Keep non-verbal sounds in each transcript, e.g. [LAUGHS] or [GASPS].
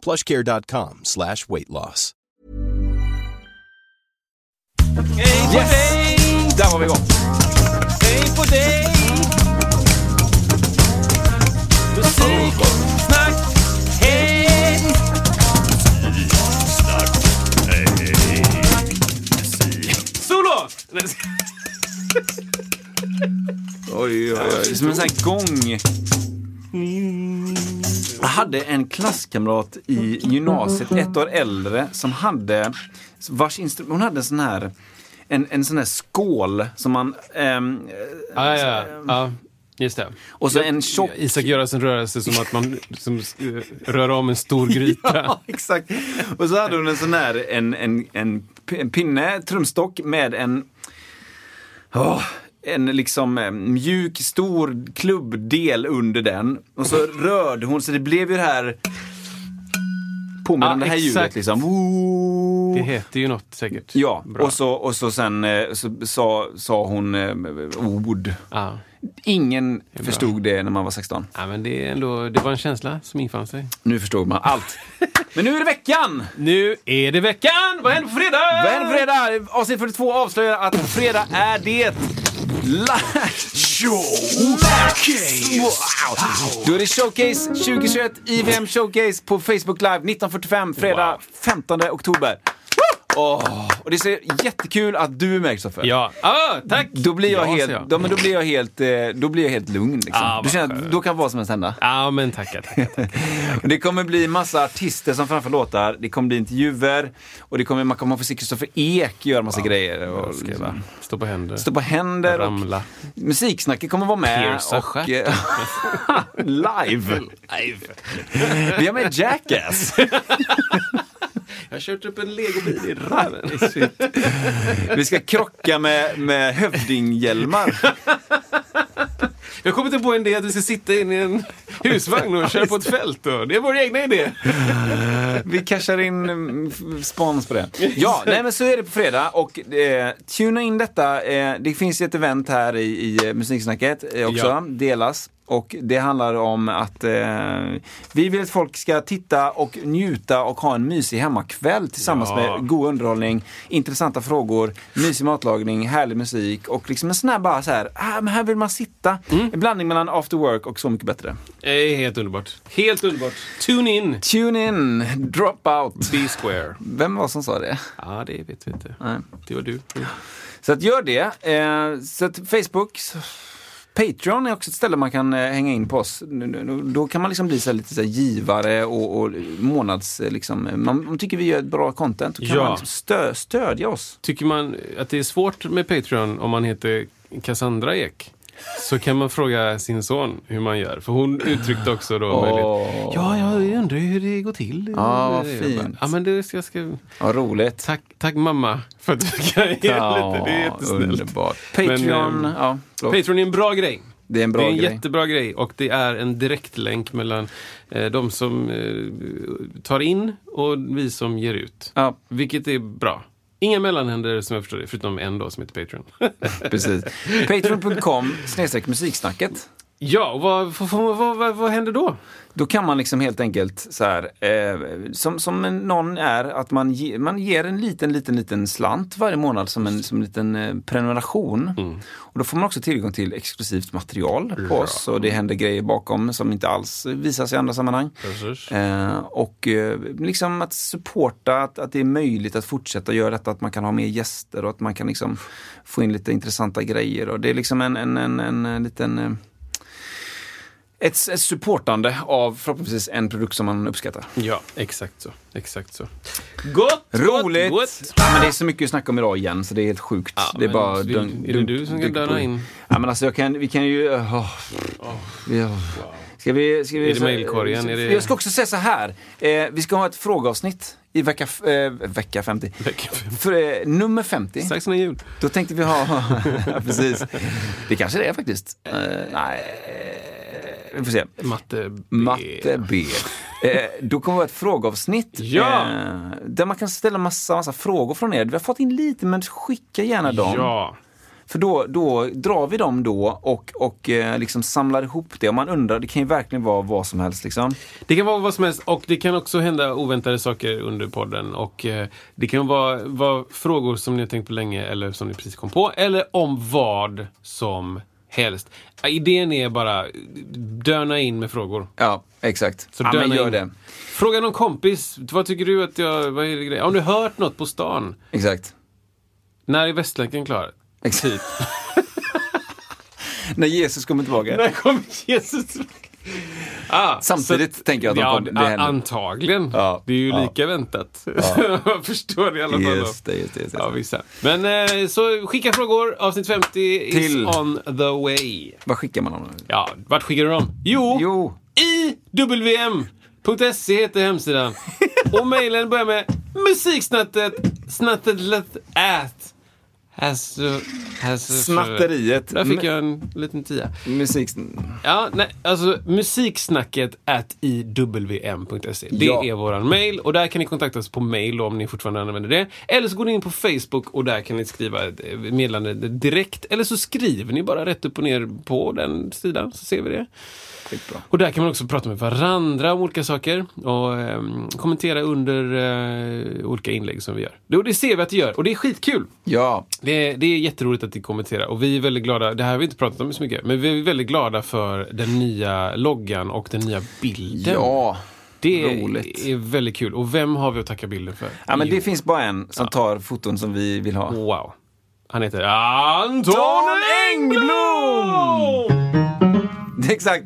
plushcare.com slash weight loss. Hej på Yes! dig! Där var vi igång. Hej på dig! Musik, snack, hej! Solo! Oj, oj, oj. Som en sån här gång. Jag hade en klasskamrat i gymnasiet, ett år äldre, som hade vars instru- hon hade en sån här en, en sån här skål som man... ehm, Ja, ja, ja. Just det. och så en tjock... Isak Göransson rörelse som att man liksom, eh, rör om en stor [LAUGHS] gryta. Ja, exakt. Och så hade hon en sån här, en, en, en, en pinne, trumstock med en, åh, en liksom eh, mjuk, stor klubbdel under den. Och så [LAUGHS] rörde hon, så det blev ju det här påminner Ja, om det här ljudet exakt. liksom. Woo. Det heter ju något säkert. Ja, Bra. och så, och så sen eh, så, sa, sa hon eh, ord. Ja. Ingen bra. förstod det när man var 16. ja, men det, är ändå, det var en känsla som infann sig. Nu förstod man allt. Men nu är det veckan! [LAUGHS] Nu är det veckan! Vad händer på fredag? Vad händer på fredag? Avsnitt 42 avslöjar att fredag är det showcase! Wow. Då är det showcase 2021, IVM showcase på Facebook live 1945, fredag 15 oktober. Åh, och det är så jättekul att du är med Kristoffer. Ja, ah, tack! Då blir jag Ja, helt, jag. då, men då blir jag helt, eh, då blir jag helt lugn. Liksom. Ah, du känner att då kan vad som helst hända. Ja, men tackar, tackar. Och [LAUGHS] Det kommer bli massa artister som framför låtar, det kommer bli intervjuer och det kommer, man kommer få se Kristoffer Ek göra massa grejer. Och liksom, stå på händer. stå på händer och Ramla. musiksnacket kommer vara med. Pierca Och, eh, [LAUGHS] live! Vi har med Jackass. [LAUGHS] Jag har kört upp en legobil i röven. [LAUGHS] Vi ska krocka med, med hövdinghjälmar. Jag kommer inte på en idé att vi ska sitta in i en husvagn och köra på ett fält. Då. Det är vår egna idé. Vi cashar in mm, spons på det. Ja, nej men så är det på fredag och eh, tuna in detta. Eh, det finns ett event här i, i eh, Musiksnacket eh, också, Ja. delas. Och det handlar om att eh, vi vill att folk ska titta och njuta och ha en mysig hemmakväll tillsammans Ja. med god underhållning, intressanta frågor, mysig matlagning, härlig musik och liksom en sån här bara så här, ah, men här vill man sitta. Mm. En blandning mellan after work och Så mycket bättre. Det är helt underbart. Helt underbart. Tune in. Tune in, drop out. Be square. Vem var som sa det? Ja, det vet vi inte. Nej. Det var du. Så att gör det. Eh, så att Facebook, Patreon är också ett ställe man kan eh, hänga in på oss. Då kan man liksom bli så lite så givare och, och månads... eh, Liksom, man, man tycker vi gör ett bra content. Då kan Ja. man liksom stö, stödja oss. Tycker man att det är svårt med Patreon om man heter Cassandra Ek? Så kan man fråga sin son hur man gör. För hon uttryckte också då Åh. möjligt. Ja, jag undrar hur det går till. Ja, Jag fint. Ja, men det ska jag ska... Vad roligt. Tack, tack mamma för att du kan ge lite. Det är jättesnällt. underbart. Patreon, Men, ehm, ja. förlåt. Patreon är en bra grej. Det är en bra det är en grej. jättebra grej och det är en direktlänk mellan eh, de som eh, tar in och vi som ger ut. Ja, Vilket är bra. Inga mellanhänder som jag förstår det, förutom en då som heter Patreon. [LAUGHS] precis. Patreon.com snedstreck musiksnacket ja, och vad, vad, vad, vad, vad, händer då? Då kan man liksom helt enkelt så här, eh, som, som någon är, att man, ge, man ger en liten, liten, liten slant varje månad som en, som en liten eh, prenumeration. Och då får man också tillgång till exklusivt material på oss och det händer grejer bakom som inte alls visas i andra sammanhang. Eh, och eh, liksom att supporta att, att det är möjligt att fortsätta göra detta, att man kan ha mer gäster och att man kan liksom få in lite intressanta grejer. Och det är liksom en, en, en, en, en liten eh, ett, ett supportande av förhoppningsvis en produkt som man uppskattar. Ja, exakt så. Exakt så. Gott! Roligt! Gott, men det är så mycket att snacka om idag igen så det är helt sjukt. Ja, det är bara vill- dun- är det du som på. döda in? Ja, men alltså jag kan, vi kan ju... åh. Vi, åh. Ska vi, ska vi, Är det mailkorgen? Är det- Jag ska också säga så här. Eh, vi ska ha ett frågeavsnitt i vecka, eh, vecka 50. Vecka 50. För, eh, nummer 50. Strax innan jul. Då tänkte vi ha... [LAUGHS] precis. Det kanske det är faktiskt. Eh, nej, vi får se. Matte B. Matte B. Eh, då kommer det vara ett frågeavsnitt. Ja. Eh, där man kan ställa massa, massa frågor från er. Vi har fått in lite, men skicka gärna dem. Ja. För då, då drar vi dem då och, och eh, liksom samlar ihop det. Och man undrar, det kan ju verkligen vara vad som helst. Liksom. Det kan vara vad som helst och det kan också hända oväntade saker under podden. Och eh, Det kan vara, vara frågor som ni har tänkt på länge eller som ni precis kom på. Eller om vad som helst. Idén är bara döna in med frågor. Ja, exakt. Så ja, men gör in. det. Fråga någon kompis. Vad tycker du att jag... Vad är det? Har du hört något på stan? Exakt. När är Västlänken klar? exakt. Typ. [LAUGHS] När Jesus kommer tillbaka. När kommer Jesus? Ah, Samtidigt tänker jag att de ja, det. Antagligen. Ja, Det är ju ja. lika väntat. [LAUGHS] jag förstår det i alla fall. Just det, just det. Just det. Ja, vissa. Men eh, så skicka frågor. Avsnitt 50 is Till- on the way. Vad skickar man dem? Ja, vart skickar du dem? Jo, Jo, iwm.se heter hemsidan. Och mejlen börjar med musiksnattet snattet at has, has, snatteriet. Där fick jag en liten tia. Musik... Ja, nej, alltså musiksnacket at iwm.se. Det Ja. är våran mail och där kan ni kontakta oss på mail om ni fortfarande använder det. Eller så går ni in på Facebook och där kan ni skriva ett eh, meddelande direkt. Eller så skriver ni bara rätt upp och ner på den sidan så ser vi det. Skitbra. Och där kan man också prata med varandra om olika saker och ehm, kommentera under eh, olika inlägg som vi gör. Och det ser vi att det gör och det är skitkul. Ja, Det, det är jätteroligt att ni kommenterar och vi är väldigt glada, det här har vi inte pratat om så mycket, men vi är väldigt glada för den nya loggan och den nya bilden. ja. det roligt. är väldigt kul. Och vem har vi att tacka bilden för? ja men Jo, det finns bara en som tar foton som vi vill ha. Wow. Han heter Anton Engblom! Det Exakt.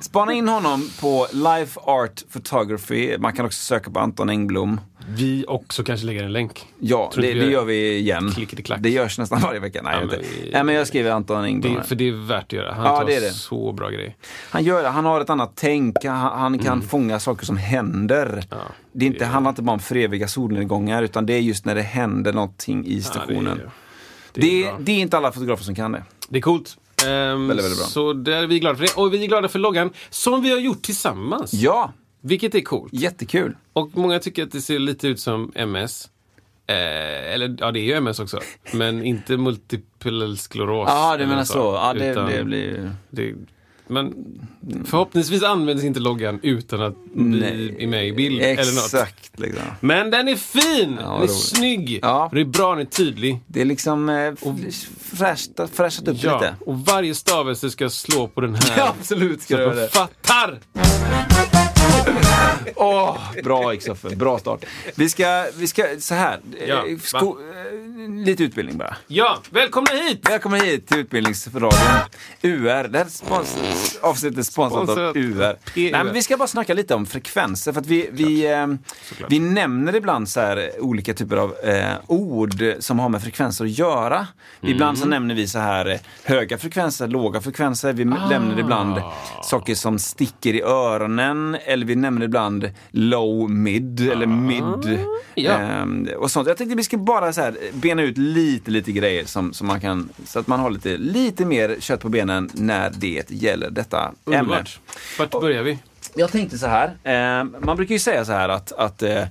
Spana in honom på Life Art Photography. Man kan också söka på Anton Engblom. Vi också kanske lägger en länk. Ja, det, vi det gör- gör vi igen. Det görs nästan varje vecka. Nej, Ja, men vi- Nej men jag skriver Anton Engblom. Det, för det är värt att göra. Han Ja, tar det är det. så bra grejer. Han, gör, det. han har ett annat tänk, han, han kan fånga saker som händer. Mm. Ja, det är inte, handlar inte bara om för eviga solnedgångar utan det är just när det händer någonting i stationen. Ja, det, det, är det, är, inte alla fotografer som kan det. det är coolt. Ehm, Väldigt, väldigt bra. Så där är vi glada för det. Och vi är glada för loggan som vi har gjort tillsammans. Ja, Vilket är coolt. jättekul. Och många tycker att det ser lite ut som MS. Eh, eller ja, det är ju MS också. Men inte multipel skleros. Ja, du menar så. Ja, det, det blir... det- men förhoppningsvis används inte loggan utan att bli med i bild eller något. Exakt. Liksom. Men den är fin! Ja, den är roligt. snygg! Ja. Det är bra, den är tydlig. Det är liksom eh, f- fräscht, fräschat upp Ja, lite. och varje stavelse ska slå på den här. [LAUGHS] Ja, absolut ska så att man fattar! Åh, bra Kristoffer, bra start. Vi ska, vi ska så här, eh, Ja, sko, eh, lite utbildning bara. Ja, välkomna hit! Välkommen hit till Utbildningsradion. UR, det här spons, avsnittet är sponsrat av Sponsrat. UR. Nej, men vi ska bara snacka lite om frekvenser. För att vi, vi, eh, vi nämner ibland så här olika typer av eh, ord som har med frekvenser att göra. Ibland Mm. så nämner vi så här eh, höga frekvenser, låga frekvenser. Vi Ah. nämner ibland saker som sticker i öronen. Vi nämner ibland low mid eller mid. Ah. Ja. Ehm, och sånt. Jag tänkte vi ska bara så här bena ut lite, lite grejer som, som man kan, så att man har lite, lite mer kött på benen när det gäller detta ämne. Underbart. Vart börjar vi? Jag tänkte så här, eh, man brukar ju säga så här att, att eh,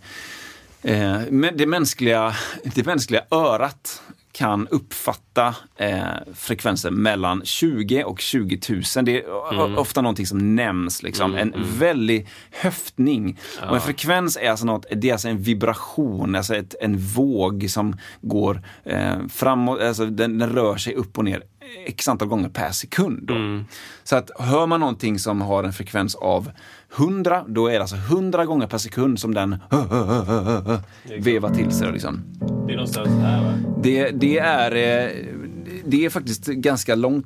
eh, det, mänskliga, det mänskliga örat kan uppfatta eh, frekvenser mellan 20 och 20 000. Det är o- ofta någonting som nämns. Liksom. en väldig höftning. Och en frekvens är alltså, något, det är alltså en vibration, alltså ett, en våg som går eh, framåt, alltså den, den rör sig upp och ner x antal gånger per sekund. Då. Så att hör man någonting som har en frekvens av 100, då är det alltså 100 gånger per sekund som den vevar till sig. Liksom. Det är någonstans här va? Det, det är... eh, det är faktiskt ganska långt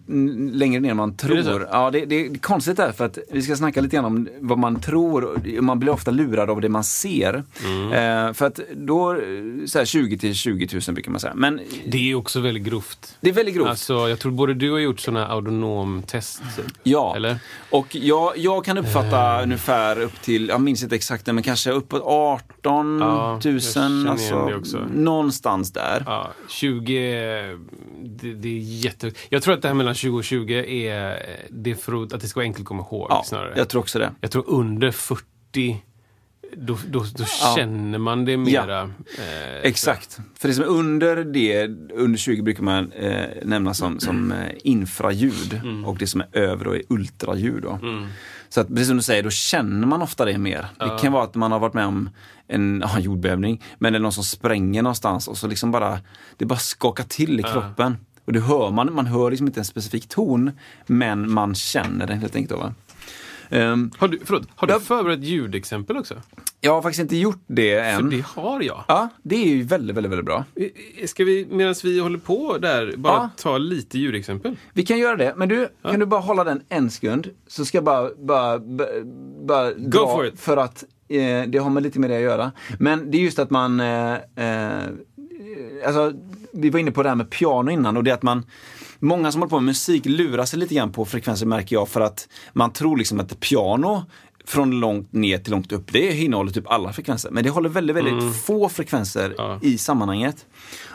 längre ner än man tror. det ja, det, det är konstigt där för att vi ska snacka lite grann om vad man tror. Man blir ofta lurad av det man ser. Mm. Eh, för att då, eh, så här 20 till 20 000 brukar man säga. Men Det är också väldigt grovt. det är väldigt grovt. Alltså, jag tror både du har gjort såna autonomtest. Ja, Eller? och jag, jag kan uppfatta ungefär upp till, jag minns inte exakt men kanske uppåt 18 Ja, 000. jag känner igen Alltså, någonstans där. Ja, 20, det, det är jätte... Jag tror att det här mellan 20 och 20 är det är för att det ska vara enkelt att komma ihåg Ja, snarare. jag tror också det. Jag tror under 40, då, då, då Ja. känner man det mera. Eh, Exakt. För det som är under det, under 20 brukar man eh, nämna som, som eh, infraljud Mm. och det som är över då är ultraljud. Då. Så att, precis som du säger, då känner man ofta det mer. Det kan vara att man har varit med om en [LAUGHS] ja, jordbävning, men det är någon som spränger någonstans och så liksom bara, det bara skakar till i kroppen. Och det hör man, man hör liksom inte en specifik ton, men man känner den helt enkelt. Då, va? Ehm, Har du, förlåt, har du Ja. förberett ljudexempel också? jag har faktiskt inte gjort det För än. det har jag. Ja, det är ju väldigt, väldigt, väldigt bra. Ska vi, medan vi håller på där, bara Ja. ta lite ljudexempel? Vi kan göra det, men du, kan du bara hålla den en sekund? Så ska jag bara, bara, bara, bara dra, for it. för att eh, det har med lite med det att göra. Men det är just att man, eh, eh, alltså, vi var inne på det här med piano innan och det är att man Många som håller på med musik lurar sig lite grann på frekvenser märker jag för att man tror liksom att piano från långt ner till långt upp, det innehåller typ alla frekvenser. Men det håller väldigt, väldigt få frekvenser Ja. i sammanhanget.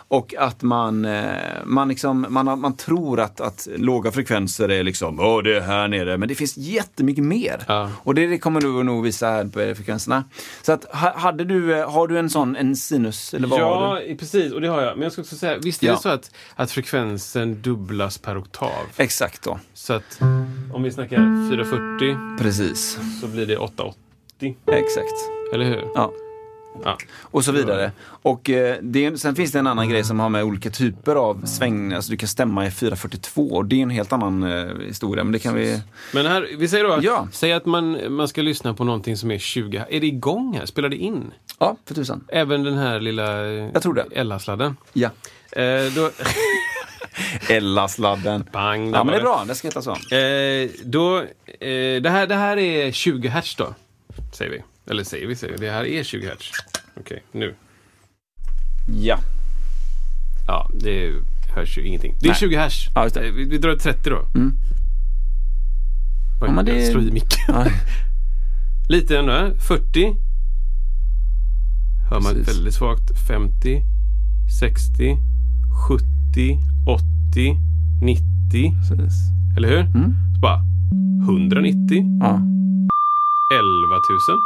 Och att man, eh, man, liksom, man, man tror att, att låga frekvenser är liksom, åh det är här nere, men det finns jättemycket mer. Ja. Och det, det kommer du nog visa här på frekvenserna. Så att, ha- hade du, eh, har du en sån, en sinus, eller vad Ja, precis. Och det har jag. Men jag ska också säga, visst är Ja. det så att, att frekvensen dubblas per oktav? Exakt då, Så att om vi snackar 440 precis. så blir det 880. Exakt. Eller hur? Ja. Ja. Och så vidare. Och eh, det, sen finns det en annan grej som har med olika typer av sväng, alltså du kan stämma i 442 och det är en helt annan eh, historia, men det kan vi... Men här, vi säger då, Ja. säg att man, man ska lyssna på någonting som är 20. Är det igång här? Spelar det in? Ja, för tusan. Även den här lilla Jag tror det. Ella-sladden? Ja. Eh, då, [LAUGHS] Ella-sladden. bang, Ja, men det är bra, det ska heta så. Eh, då, eh, det, här, det här är 20 hertz då, säger vi. Eller säger vi, säger. Det här är 20 hertz. Okej, nu. Ja. Ja, det hörs ju ingenting. Det är Nej. 20 hertz. Ja, Vi, vi drar 30 då. Mm. Oj, Ja, men det- slår i micken. Ja. [LAUGHS] Lite ändå. här. 40. Hör man Precis. väldigt svagt. 50. 60. 70. 80. 90. Precis. Eller hur? Mm. Så bara 190. Ja. 11 000.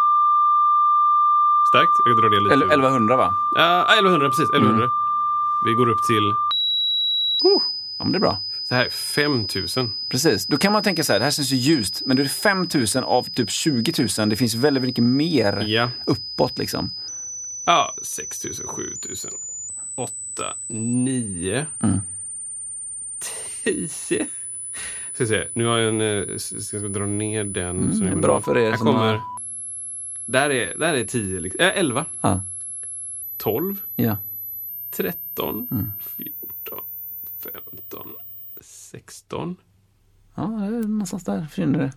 Starkt. Jag drar ner lite. Eller 1100 va? Ja, 1100 precis. 1100. Mm. Vi går upp till Ja, men det är bra. så här 5000. Precis. Då kan man tänka så här, det här känns ju ljust, men då är det 5000 av typ 20 000. Det finns väldigt mycket mer Ja. uppåt liksom. Ja, 6000, 7000, 8, 9, Mm. 10. Ska se, nu har jag en... eh, Ska jag dra ner den. så det är bra för er Här som kommer... har- Där är, där är 10, liksom. äh, 11, Ja. 12, Ja. 13, Mm. 14, 15, 16. Ja, det är någonstans där försvinner det.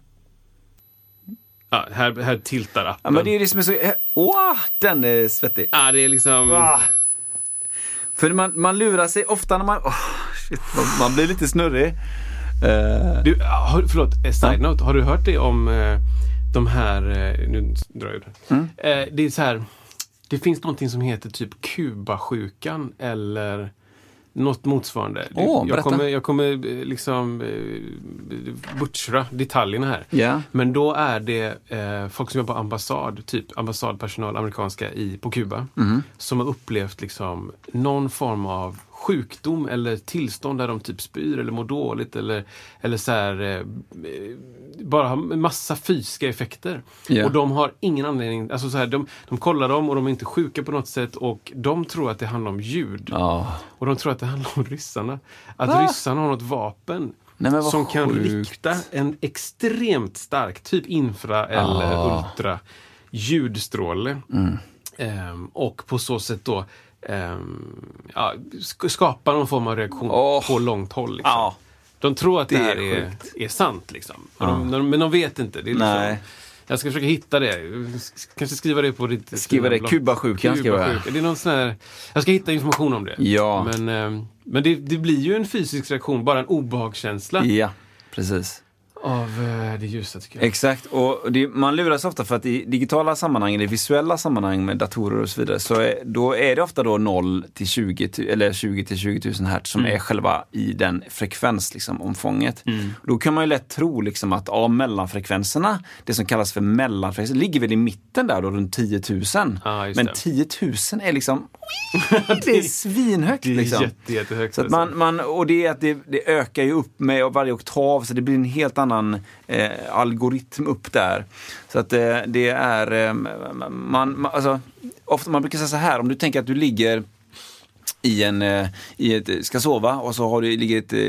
Ja, här, här tiltar appen. Ja, men det är det som är så... eh, Åh, den är svettig. Ja, det är liksom... Ah. För man, man lurar sig ofta när man... åh, shit, man, man blir lite snurrig. Eh, Du, har, förlåt, eh, side note. Har du hört det om eh, de här... Eh, nu drar jag det. Mm. Eh, det är så här... Det finns någonting som heter typ Kubasjukan eller något motsvarande. Åh, jag, kommer, jag kommer eh, liksom eh, butchra detaljerna här. ja. Men då är det eh, folk som jobbar på ambassad, typ ambassadpersonal, amerikanska, i, på Kuba. Mm. Som har upplevt liksom någon form av sjukdom eller tillstånd där de typ spyr eller mår dåligt eller, eller så här, eh, bara har massa fysiska effekter. Ja. Och de har ingen anledning, alltså så här, de, de kollar dem och de är inte sjuka på något sätt och de tror att det handlar om ljud. Ja. Och de tror att det handlar om ryssarna. Att Va? ryssarna har något vapen Nej, som kan sjukt. rikta en extremt stark, typ infra eller Ah. ultra ljudstråle. Mm. Ehm, och på så sätt då ja, sk- skapa någon form av reaktion Åh. på långt håll. Liksom. Ja, De tror att det, Det här är är, sant. Liksom. Och de, de, men de vet inte. Det är liksom, Nej. Jag ska försöka hitta det. Kanske skriva det på ditt Skriva det. Kubasjukan jag. Kubasjukan. Det är någon sån här, jag ska hitta information om det. Ja. Men, ehm, men det, det blir ju en fysisk reaktion, bara en obehagskänsla ja, precis. Av eh, det ljusa tycker jag. Exakt, och det, man luras ofta för att i digitala sammanhang, i visuella sammanhang med datorer och så vidare, så är, då är det ofta då 0 till 20, tu- eller 20 till 20 000 hertz som är själva i den frekvens, liksom, omfånget. Då kan man ju lätt tro liksom att ja, mellanfrekvenserna, det som kallas för mellanfrekvenser, ligger väl i mitten där då, runt 10 000. Ja, just Men det. 10 000 är liksom, [LAUGHS] det är svinhögt. Det är liksom. jätte, jättehögt. Så alltså. man, man, och det är att det, det ökar ju upp med varje oktav så det blir en helt annan eh, algoritm upp där. Så att eh, det är, eh, man, man, alltså, ofta, man brukar säga så här, om du tänker att du ligger i en, eh, i ett, ska sova och så har du, ligger ett eh,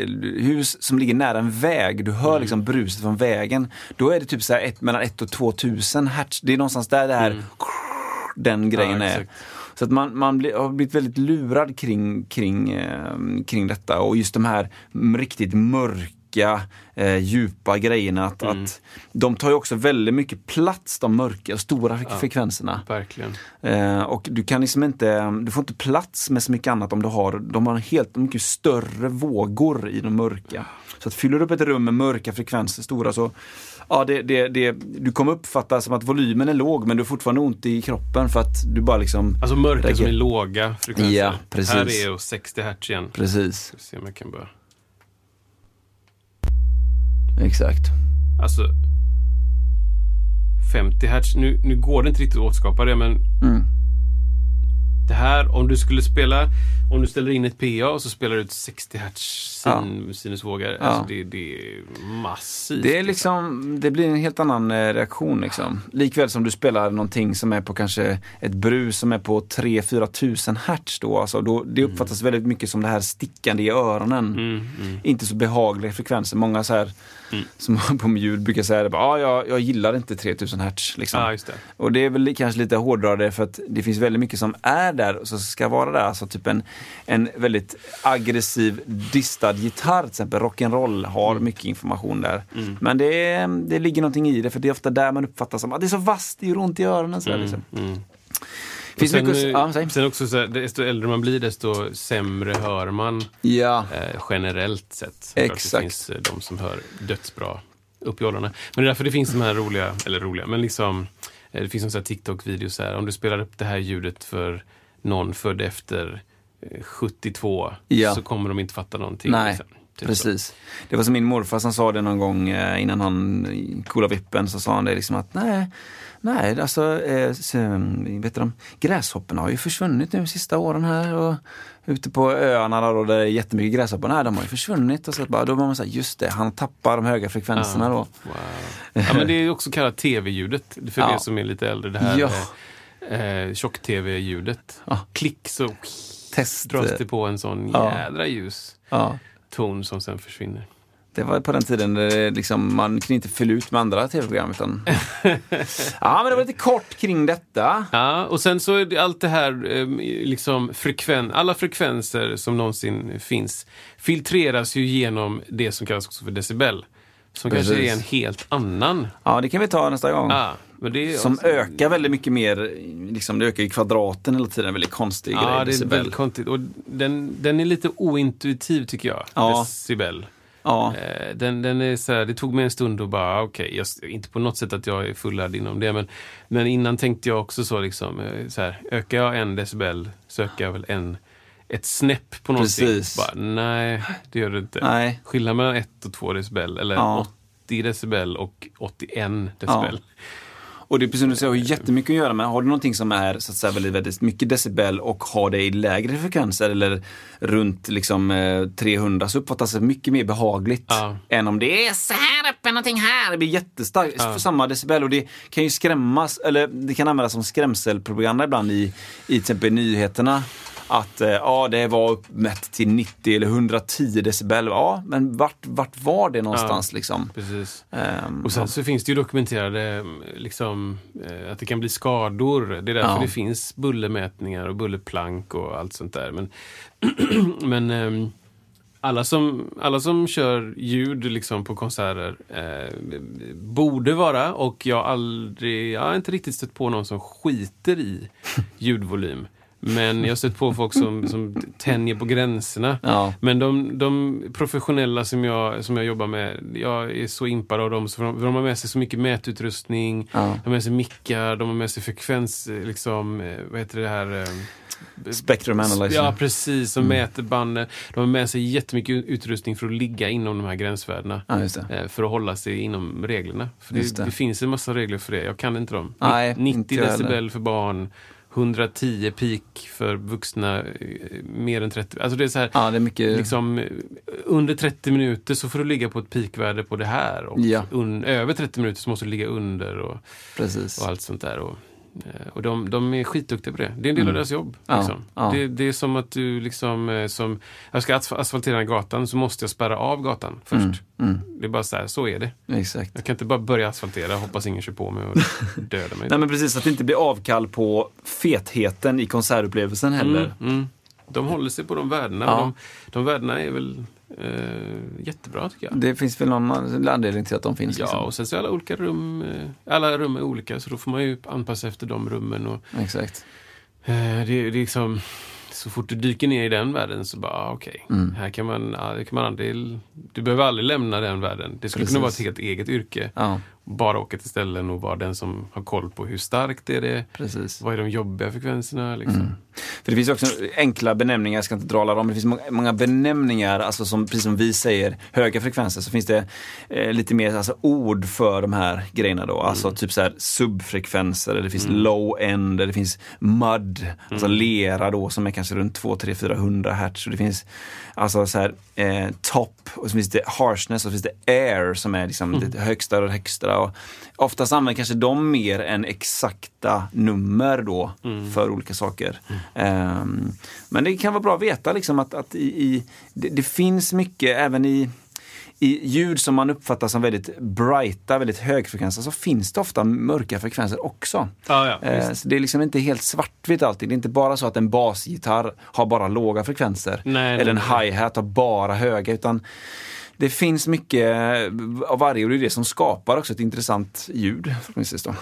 hus som ligger nära en väg. Du hör Mm. liksom bruset från vägen. Då är det typ så här ett, mellan 1 och 2000 hertz. Det är någonstans där det här, den grejen Mm. Ja, är. Så att man, man blir, har blivit väldigt lurad kring, kring, eh, kring detta och just de här riktigt mörka, eh, djupa grejerna. Att, Mm. att de tar ju också väldigt mycket plats, de mörka, stora fre- frekvenserna. Verkligen. Eh, och du kan liksom inte, du får inte plats med så mycket annat om du har, de har helt mycket större vågor i de mörka. Så att fyller du upp ett rum med mörka frekvenser, stora, så ja, det, det, det, du kommer uppfatta som att volymen är låg men du har fortfarande ont i kroppen för att du bara liksom, Alltså mörka som är låga frekvenser. Ja, precis. Här är och 60 hertz igen. precis, Ska se om jag kan börja. Exakt. Alltså 50 hertz. Nu, nu går det inte riktigt att återskapa det men Mm. det här, om du skulle spela, om du ställer in ett PA och så spelar du ut 60 hertz sin, sinusvågor. Ja. Alltså det, det är massivt. Det, är liksom, det blir en helt annan eh, reaktion. Liksom. Likväl som du spelar någonting som är på kanske ett brus som är på 3-4 tusen hertz. Då, alltså, då, det uppfattas väldigt mycket som det här stickande i öronen. Mm, mm. Inte så behagliga frekvenser. Många så här, som har [LAUGHS] på ljud brukar säga att ah, jag, jag gillar inte 3000 hertz. Liksom. Ja, just det. Och det är väl kanske lite hårdrade för att det finns väldigt mycket som är där och som ska vara där. Alltså typ en, en väldigt aggressiv distad gitarr till exempel. Rock'n'roll har Mm. mycket information där. Men det, är, det ligger någonting i det för det är ofta där man uppfattar som att det är så vasst, det gör ont i öronen. Så där, liksom. Mm. Finns sen, mycket, ja, sen också så här, desto äldre man blir desto sämre hör man ja, eh, generellt sett. Exakt. Det finns eh, de som hör dödsbra upp i åldrarna. Men det är därför det finns de här roliga, eller roliga, men liksom eh, det finns en TikTok-video så här, om du spelar upp det här ljudet för någon född efter 72 Ja. så kommer de inte fatta någonting. Nej, liksom. Typ Precis. Det var som min morfar som sa det någon gång eh, innan han coola vippen så sa han det liksom att nej, nej alltså eh, så, vet du, gräshopporna har ju försvunnit nu de sista åren här och ute på öarna då, där det är jättemycket gräshoppor, nej de har ju försvunnit och så bara, då var man såhär, just det, han tappar de höga frekvenserna då. Wow. Ja, men det är också kallat tv-ljudet för Ja. er som är lite äldre. Det här Ja. eh, eh, tjock-tv-ljudet. Ja. Klick så Test. dras det på en sån Ja. jädra ljus Ja. ton som sen försvinner. Det var på den tiden där det liksom, man kunde inte fylla ut med andra tv-program. Utan... [LAUGHS] ja, men det var lite kort kring detta. Ja, och sen så är det allt det här, eh, liksom frekven, alla frekvenser som någonsin finns filtreras ju genom det som kallas också för decibel. Som kanske Precis. är en helt annan. Ja, det kan vi ta nästa gång. Ja, är Som också- ökar väldigt mycket mer, liksom det ökar i kvadraten hela tiden, en väldigt konstig grej. Ja, det är väldigt konstigt. Och den, den är lite ointuitiv tycker jag, Ja. decibel. Ja, Eh, Den, den är så här, det tog mig en stund att bara, okej, jag- inte på något sätt att jag är fullärd inom det, men, men innan tänkte jag också så liksom, eh, så här, ökar jag en decibel så ökar jag väl en, ett snäpp på någonting. Precis. Bara, nej, det gör du inte. nej. Skillnad mellan 1 och 2 decibel, eller Ja. 80 decibel och 81 decibel. Och det är precis som du säger, har jättemycket att göra med, har du någonting som är så att säga väldigt, väldigt mycket decibel och har det i lägre frekvenser eller runt liksom eh, 300 så uppfattas det mycket mer behagligt Ja. än om det är så här uppe, någonting här. Det blir jättestarkt, Ja. samma decibel och det kan ju skrämmas, eller det kan användas som skrämselpropaganda ibland i, i till exempel nyheterna. Att eh, ja, det var uppmätt till 90 eller 110 decibel. Ja, men vart, vart var det någonstans liksom? Precis. Ehm, Och sen ja. så finns det ju dokumenterade liksom, eh, att det kan bli skador. Det är därför Ja. det finns bullermätningar och bullerplank och allt sånt där. Men, [CLEARS THROAT] men ehm, alla, som, alla som kör ljud liksom på konserter eh, borde vara, och jag, aldrig, jag har inte riktigt stött på någon som skiter i ljudvolym. Men jag har stött på folk som, som tänjer på gränserna. Ja. Men de, de professionella som jag, som jag jobbar med, jag är så impad av dem. De, de har med sig så mycket mätutrustning, Ja. de har med sig mickar, de har med sig frekvens, eh, liksom, eh, vad heter det här? eh, Spectrum Analyzer. Ja, precis. Som mäter banden. De har med sig jättemycket utrustning för att ligga inom de här gränsvärdena. Ja, För att hålla sig inom reglerna. För det, det. det. finns en massa regler för det. Jag kan inte dem. Nej, 90 inte decibel för barn. 110 peak för vuxna, eh, mer än 30. Alltså det är så här, Ja, det är mycket... liksom, eh, under 30 minuter så får du ligga på ett peakvärde på det här. Och Ja. un, över 30 minuter så måste du ligga under och, och allt sånt där. Och, och de, de är skitduktiga på det. Det är en del av deras jobb. Mm. Ja, Liksom. ja. Det, det är som att du liksom, eh, som, jag ska asf- asfaltera gatan så måste jag spärra av gatan först. Mm, Det är bara så här, så är det. exakt. Jag kan inte bara börja asfaltera, hoppas ingen kör på mig och [LAUGHS] dödar mig. Nej men precis, att det inte blir avkall på fetheten i konsertupplevelsen heller. Mm, mm. De håller sig på de värdena. Ja. De, de värdena är väl eh, jättebra tycker jag. Det finns väl någon anledning till att de finns. Ja, liksom. och sen så är alla olika rum, eh, alla rum är olika så då får man ju anpassa efter de rummen. Och, Exakt. eh, det, det är liksom, så fort du dyker ner i den världen så bara, ah, okej, Mm. här kan man, kan aldrig, du behöver aldrig lämna den världen. Det skulle kunna vara ett Precis. helt eget yrke. Ja, Bara åka till ställen och vara den som har koll på hur starkt är det precis. vad är de jobbiga frekvenserna liksom. Mm. För det finns också enkla benämningar, jag ska inte dra alla dem, men det finns många, benämningar, alltså som, precis som vi säger, höga frekvenser, så finns det eh, lite mer alltså, ord för de här grejerna då. Alltså typ så här subfrekvenser, eller det finns low end, eller det finns mud, alltså lera då som är kanske runt 2, 3, 400 hertz. Och det finns alltså så här eh, top, och så finns det harshness, och så finns det air som är liksom det högsta och det högsta. Och oftast använder kanske de mer än exakta nummer då för olika saker. Ehm, men det kan vara bra att veta liksom att, att i, i, det, det finns mycket även i i ljud som man uppfattar som väldigt brighta, väldigt högfrekvenser, så finns det ofta mörka frekvenser också. Ja, ja, visst. så det är liksom inte helt svartvitt alltid. Det är inte bara så att en basgitarr har bara låga frekvenser. Nej, eller en hi-hat har bara höga. Utan det finns mycket av varje och det är det som skapar också ett intressant ljud. Då.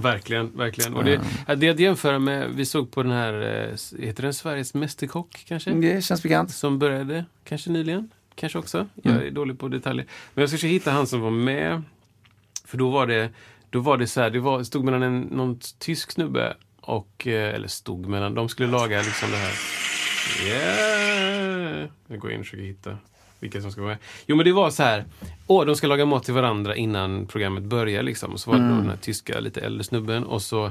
Verkligen, verkligen. Och det, det att jämföra med, vi såg på den här, eh, heter den Sveriges Mästerkock kanske? Det känns bekant. Som började kanske nyligen. Kanske också. Jag Mm. är dålig på detaljer. Men jag ska försöka hitta han som var med. För då var det, då var det så här, det var, stod mellan en, någon tysk snubbe och, eh, eller stod mellan, de skulle laga liksom det här. Yeah! Jag går in och försöker hitta vilka som ska vara med. Jo men det var så här, åh de ska laga mat till varandra innan programmet börjar liksom. Och så var det då den här tyska, lite äldre snubben och så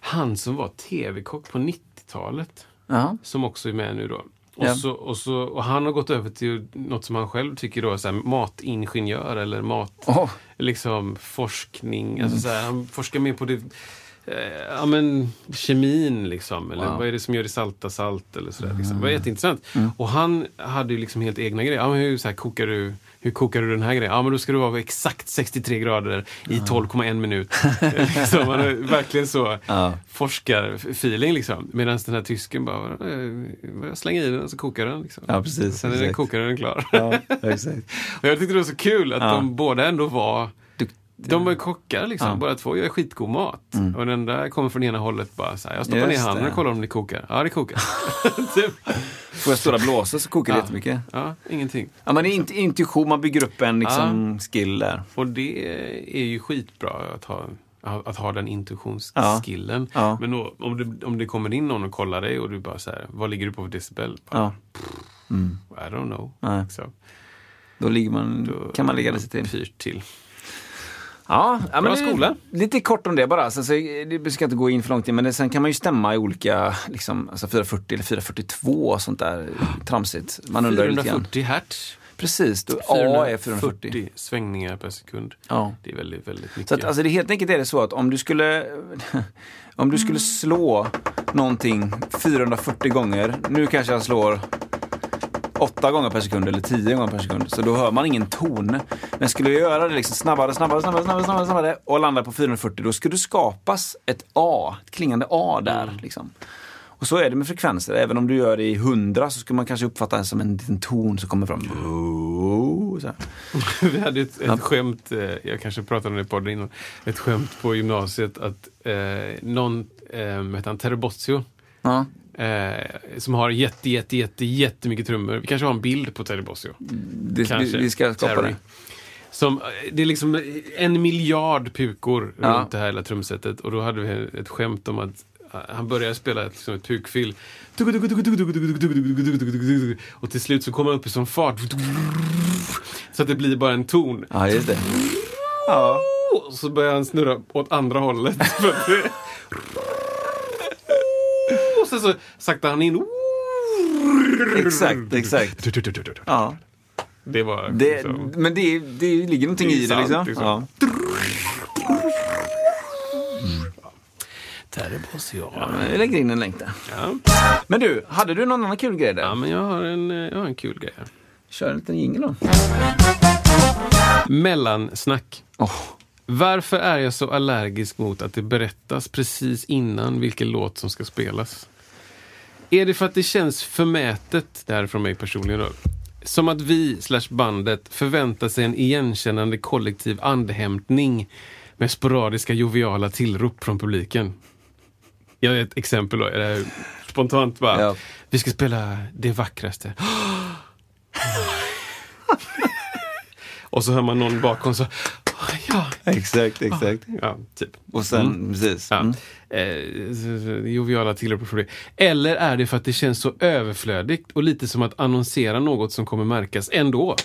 han som var tv-kock på 90-talet Ja. som också är med nu då. Och, Ja. så, och, så, och han har gått över till något som han själv tycker då är så här, matingenjör eller mat, Åh, liksom forskning. Alltså så här, han forskar mer på det, ja men kemin liksom. Eller Wow. vad är det som gör det salta salt eller sådär. Liksom. Det var jätteintressant. Och han hade ju liksom helt egna grejer. Ja, men hur, så här, kokar du, hur kokar du den här grejen? Ja men då ska det vara exakt 63 grader i 12,1 minut. [LAUGHS] liksom, han har verkligen så Ja. forskarfeeling liksom. Medan den här tysken bara, eh, jag slänger i den och så kokar den. Liksom. Ja, precis, Sen är den och den klar. ja, exakt. [LAUGHS] och jag tyckte det var så kul att Ja. de båda ändå var Du, de var kockar liksom, Ja. Mm. båda två gör skitgod mat. Och den där kommer från ena hållet bara så här, jag stoppar Just ner handen det. och kollar om det kokar. Ja, det kokar. [LAUGHS] typ. får jag stora blåsor så kokar det Ja. jättemycket. Ja, ingenting. Ja, men det är int- intuition, man bygger upp en liksom, skill där. Och det är ju skitbra att ha, att ha den intuitionsskillen. Ja. Ja. Men då, om, det, om det kommer in någon och kollar dig och du bara så här, vad ligger du på för decibel? Bara, Ja. I don't know. Så, Då, ligger man, då kan man ligga lite till. Pyrt till. Ja, ja men skola. Lite kort om det bara. Alltså, så, det ska inte gå in för långt in, men det, sen kan man ju stämma i olika, liksom, alltså 440 eller 442 och sånt där tramsigt. Man undrar ju lite grann. 440 hertz. Precis, då A är 440. svängningar per sekund. Ja. Det är väldigt, väldigt mycket. Så att, alltså det helt enkelt är det så att om du skulle [LAUGHS] om du skulle slå någonting 440 gånger, nu kanske jag slår 8 gånger per sekund eller 10 gånger per sekund, så då hör man ingen ton. Men skulle jag göra det liksom snabbare, snabbare, snabbare, snabbare, snabbare, snabbare och landa på 440, då skulle det skapas ett A, ett klingande A där. Liksom. Och så är det med frekvenser. Även om du gör det i 100 så skulle man kanske uppfatta det som en liten ton som kommer fram. Här. [LAUGHS] Vi hade ett, ett skämt, eh, jag kanske pratade om det i podden innan, ett skämt på gymnasiet att eh, någon, eh, heter han, Terbozzio, Ja. Eh, som har jätte, jätte, jätte, jättemycket trummor. Vi kanske har en bild på Terbozzio. Det, vi, Kanske. vi ska skapa Terry. det. Som, eh, det är liksom en miljard pukor Ja. runt det här hela trumsetet. Och då hade vi ett skämt om att eh, han började spela ett, liksom ett pukfill. Och till slut så kommer han upp i sån fart. Så att det blir bara en ton. Ja, just det. Ja. Och så börjar han snurra åt andra hållet. För att det- och sen så saktar han in. Exakt, exakt. Ja. Det var Det, liksom... men det, det ligger någonting Det i det sant, liksom. liksom. Ja. Terbozzio. Ja, vi lägger in en länk där. Ja. Men du, hade du någon annan kul grej där? ja, men jag har en, jag har en kul grej här. Kör en liten jingel då. Mellansnack. Åh, Varför är jag så allergisk mot att det berättas precis innan vilken låt som ska spelas? Är det för att det känns förmätet, det här är från mig personligen då, som att vi, slash bandet, förväntar sig en igenkännande kollektiv andhämtning med sporadiska joviala tillrop från publiken? Jag har ett exempel då, är spontant bara. Ja. Vi ska spela det vackraste. [GASPS] Och så hör man någon bakom så, ja, exakt, exakt. ja, typ. Och sen, precis. Ja. Mm. Eh, så- så- joviala tillrop för det. Eller är det för att det känns så överflödigt och lite som att annonsera något som kommer märkas ändå?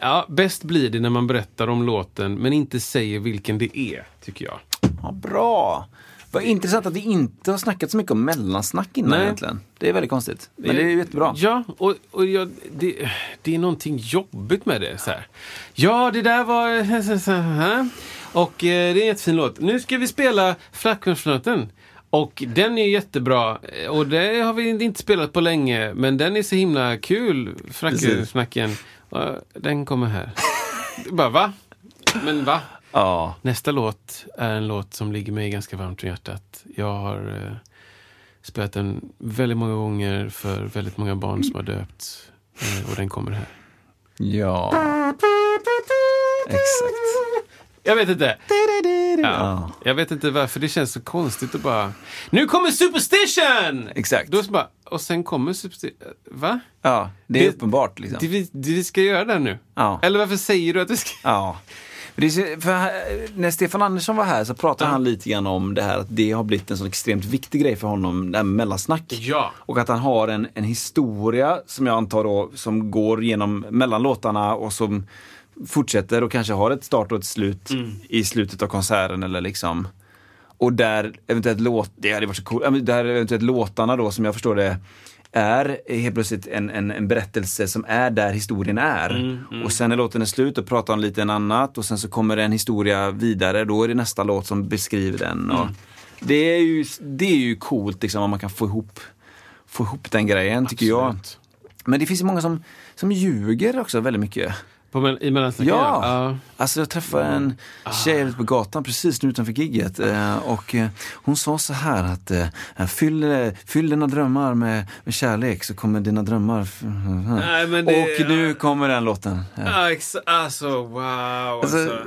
Ja, bäst blir det när man berättar om låten men inte säger vilken det är, tycker jag. Ja, bra. Vad intressant att vi inte har snackat så mycket om mellansnack innan Nej. egentligen. Det är väldigt konstigt. Men det är jättebra. Ja, och, och jag, det, det är någonting jobbigt med det. Så här. Ja, det där var... så [LAUGHS] här. Och eh, det är en jättefin låt. Nu ska vi spela Flackonsflöten. Och den är jättebra. Eh, Och det har vi inte spelat på länge. Men den är så himla kul, Frackensnacken. Och Den kommer här. [LAUGHS] Bara, va? Men va? Ja. Nästa låt är en låt som ligger mig ganska varmt om hjärtat. Jag har eh, spelat den väldigt många gånger för väldigt många barn som har döpts. Eh, och den kommer här. Ja. Exakt. Jag vet inte. Ja. Ja. Jag vet inte varför det känns så konstigt att bara... Nu kommer Superstition! Exakt. Då så bara, och sen kommer Superstition. Va? Ja, det är Det- uppenbart liksom. Det vi, det vi ska göra det nu? Ja. Eller varför säger du att vi ska... Ja. Är för när Stefan Andersson var här så pratade han lite grann om det här att det har blivit en så extremt viktig grej för honom, det här med mellansnack. Ja. Och att han har en, en historia som jag antar då, som går genom mellan låtarna och som fortsätter och kanske har ett start och ett slut i slutet av konserten eller liksom. Och där eventuellt låt, det hade varit så coolt, Ja, där eventuellt låtarna då som jag förstår det är helt plötsligt en, en, en berättelse som är där historien är. Och sen när låten är slut och pratar om lite en annat och sen så kommer en historia vidare, då är det nästa låt som beskriver den. Och det, är ju, det är ju coolt liksom om man kan få ihop, få ihop den grejen tycker jag. Absolut. Men det finns ju många som, som ljuger också väldigt mycket. På, I mellansnacket? Ja. ja. Alltså jag träffade en tjej ute på gatan precis nu utanför gigget eh, och eh, hon sa så här att eh, fyll, fyll dina drömmar med, med kärlek så kommer dina drömmar... Nej, men det- och nu kommer den låten. Ja. Alltså wow. Alltså, Alltså,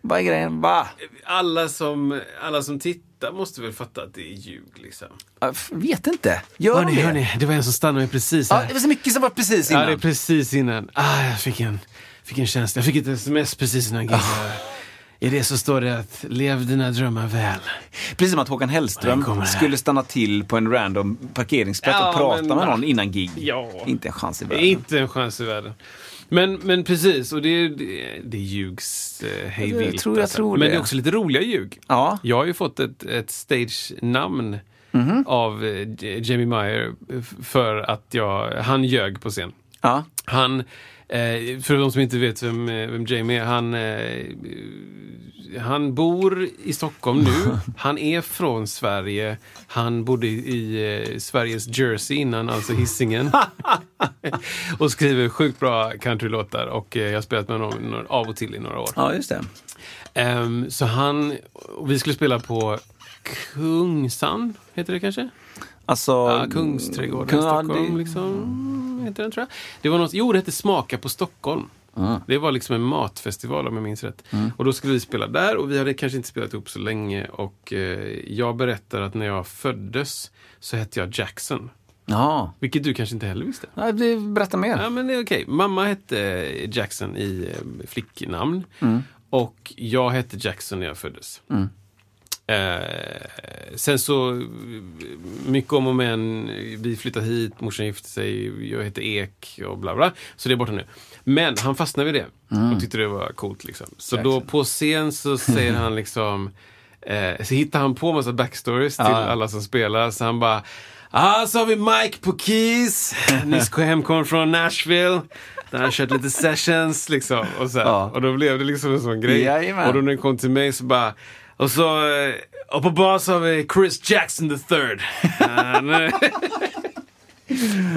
vad är grejen? Va? alla, som, alla som tittar måste väl fatta att det är ljug liksom. Jag vet inte. Gör Hörni, det? hörni, det var en som stannade mig precis här. Ja, det var så mycket som var precis Ja, innan. det är precis innan. Ah, jag fick en, fick en känsla. Jag fick ett sms precis innan giget. I det så står det att lev dina drömmar väl. Precis som att Håkan Hellström skulle stanna till på en random parkeringsplats Ja, och prata men- med någon innan gig. Ja. Inte en chans i Det är världen. inte en chans i världen. Men, men precis, och det, det, det ljugs eh, hej vilt. tror- jag alltså. tror Men det. är också lite roliga ljug. Ja. Jag har ju fått ett, ett stage-namn Mhm. av eh, Jamie Meyer f- för att jag, han ljög på scen. Ja. Han, eh, för de som inte vet vem, eh, vem Jamie är, han, eh, han bor i Stockholm nu. [LAUGHS] Han är från Sverige. Han bodde i, eh, Sveriges Jersey innan, alltså Hisingen. [LAUGHS] och skriver sjukt bra countrylåtar och eh, jag har spelat med honom av och till i några år. ja, just det. Ehm, så han, vi skulle spela på Kungsan, heter det kanske? Alltså... Ja, Kungsträdgården i Kung- ja, Stockholm. det- Liksom, heter den, tror jag. Det var något, jo, det hette Smaka på Stockholm. Ah. Det var liksom en matfestival om jag minns rätt. Och då skulle vi spela där och vi hade kanske inte spelat ihop så länge. Och eh, jag berättar att när jag föddes så hette jag Jackson. Ja. Vilket du kanske inte heller visste. Nej, berätta mer. Ja, men det är okej. Mamma hette Jackson i eh, flicknamn. Och jag hette Jackson när jag föddes. Eh, sen så, mycket om och men. Vi flyttade hit, morsan gifte sig, jag heter Ek och bla bla. Så det är borta nu. Men han fastnade vid det och tyckte det var coolt. Liksom. Så då på scen så säger han liksom, eh, så hittar han på massa backstories till Ja. alla som spelar. Så han bara, ah, så har vi Mike på keys, [LAUGHS] nyss kom hemkommen från Nashville. Där han kört lite sessions liksom. Och, så. Ja. och då blev det liksom en sån grej. Jajamän. Och då när den kom till mig så bara och så, eh, och på bas har vi Chris Jackson the third. [LAUGHS] Eh,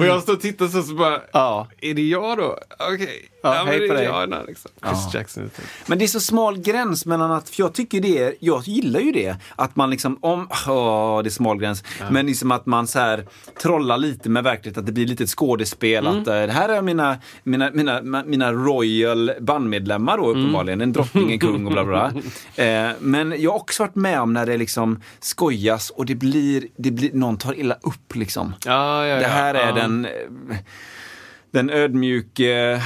[LAUGHS] och jag står och tittar så, så bara, Ja. är det jag då? Okej. Ja, hej på är dig. jag då, liksom. Chris Jackson. Men det är så smal gräns mellan att, för jag tycker det, jag gillar ju det, att man liksom, om, åh, det är smal gräns, men liksom att man så här trollar lite med verkligheten, att det blir lite ett skådespel, att eh, det här är mina, mina, mina, mina royal bandmedlemmar då uppenbarligen, en drottning, en kung och bla bla. bla. [LAUGHS] Eh, men jag har också varit med om när det liksom skojas och det blir, det blir någon tar illa upp liksom. Ja, ja, ja. Det här är ja. den den ödmjuke,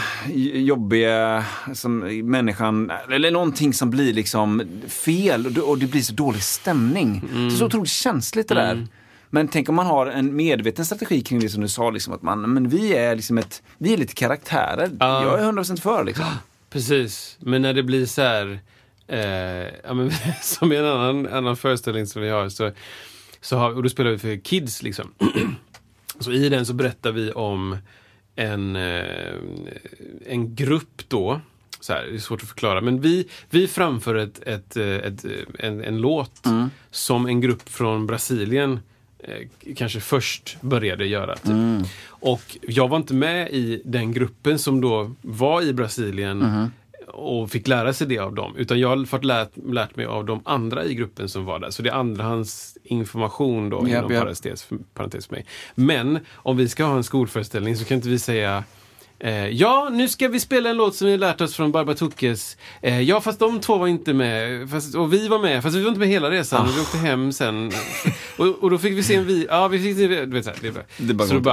jobbiga som människan, eller någonting som blir liksom fel och det, och det blir så dålig stämning. Mm. Så, så otroligt känsligt det där. Men tänk om man har en medveten strategi kring det som du sa, liksom, att man, men vi är liksom ett, vi är lite karaktärer. Ja. Jag är 100% för liksom. Precis, men när det blir så här, eh, ja, men, [LAUGHS] som i en annan, annan föreställning som vi har, så, så har, och då spelar vi för kids liksom. [CLEARS THROAT] så i den så berättar vi om en, eh, en grupp då, så här, det är svårt att förklara, men vi, vi framför ett, ett, eh, ett, eh, en, en låt som en grupp från Brasilien kanske först började göra. Typ. Och jag var inte med i den gruppen som då var i Brasilien och fick lära sig det av dem. Utan jag har fått lärt, lärt mig av de andra i gruppen som var där. Så det är andrahands information då, Japp, inom japp. parentes, parentes för mig. Men om vi ska ha en skolföreställning så kan inte vi säga Eh, ja, nu ska vi spela en låt som vi lärt oss från Barbatukes. Eh, ja, fast de två var inte med. Fast, och vi var med, fast vi var inte med hela resan. Ah. Vi åkte hem sen. och, och då fick vi se en vi... Ja, vi fick se... Du vet, så här, det, är bara- Det är bara så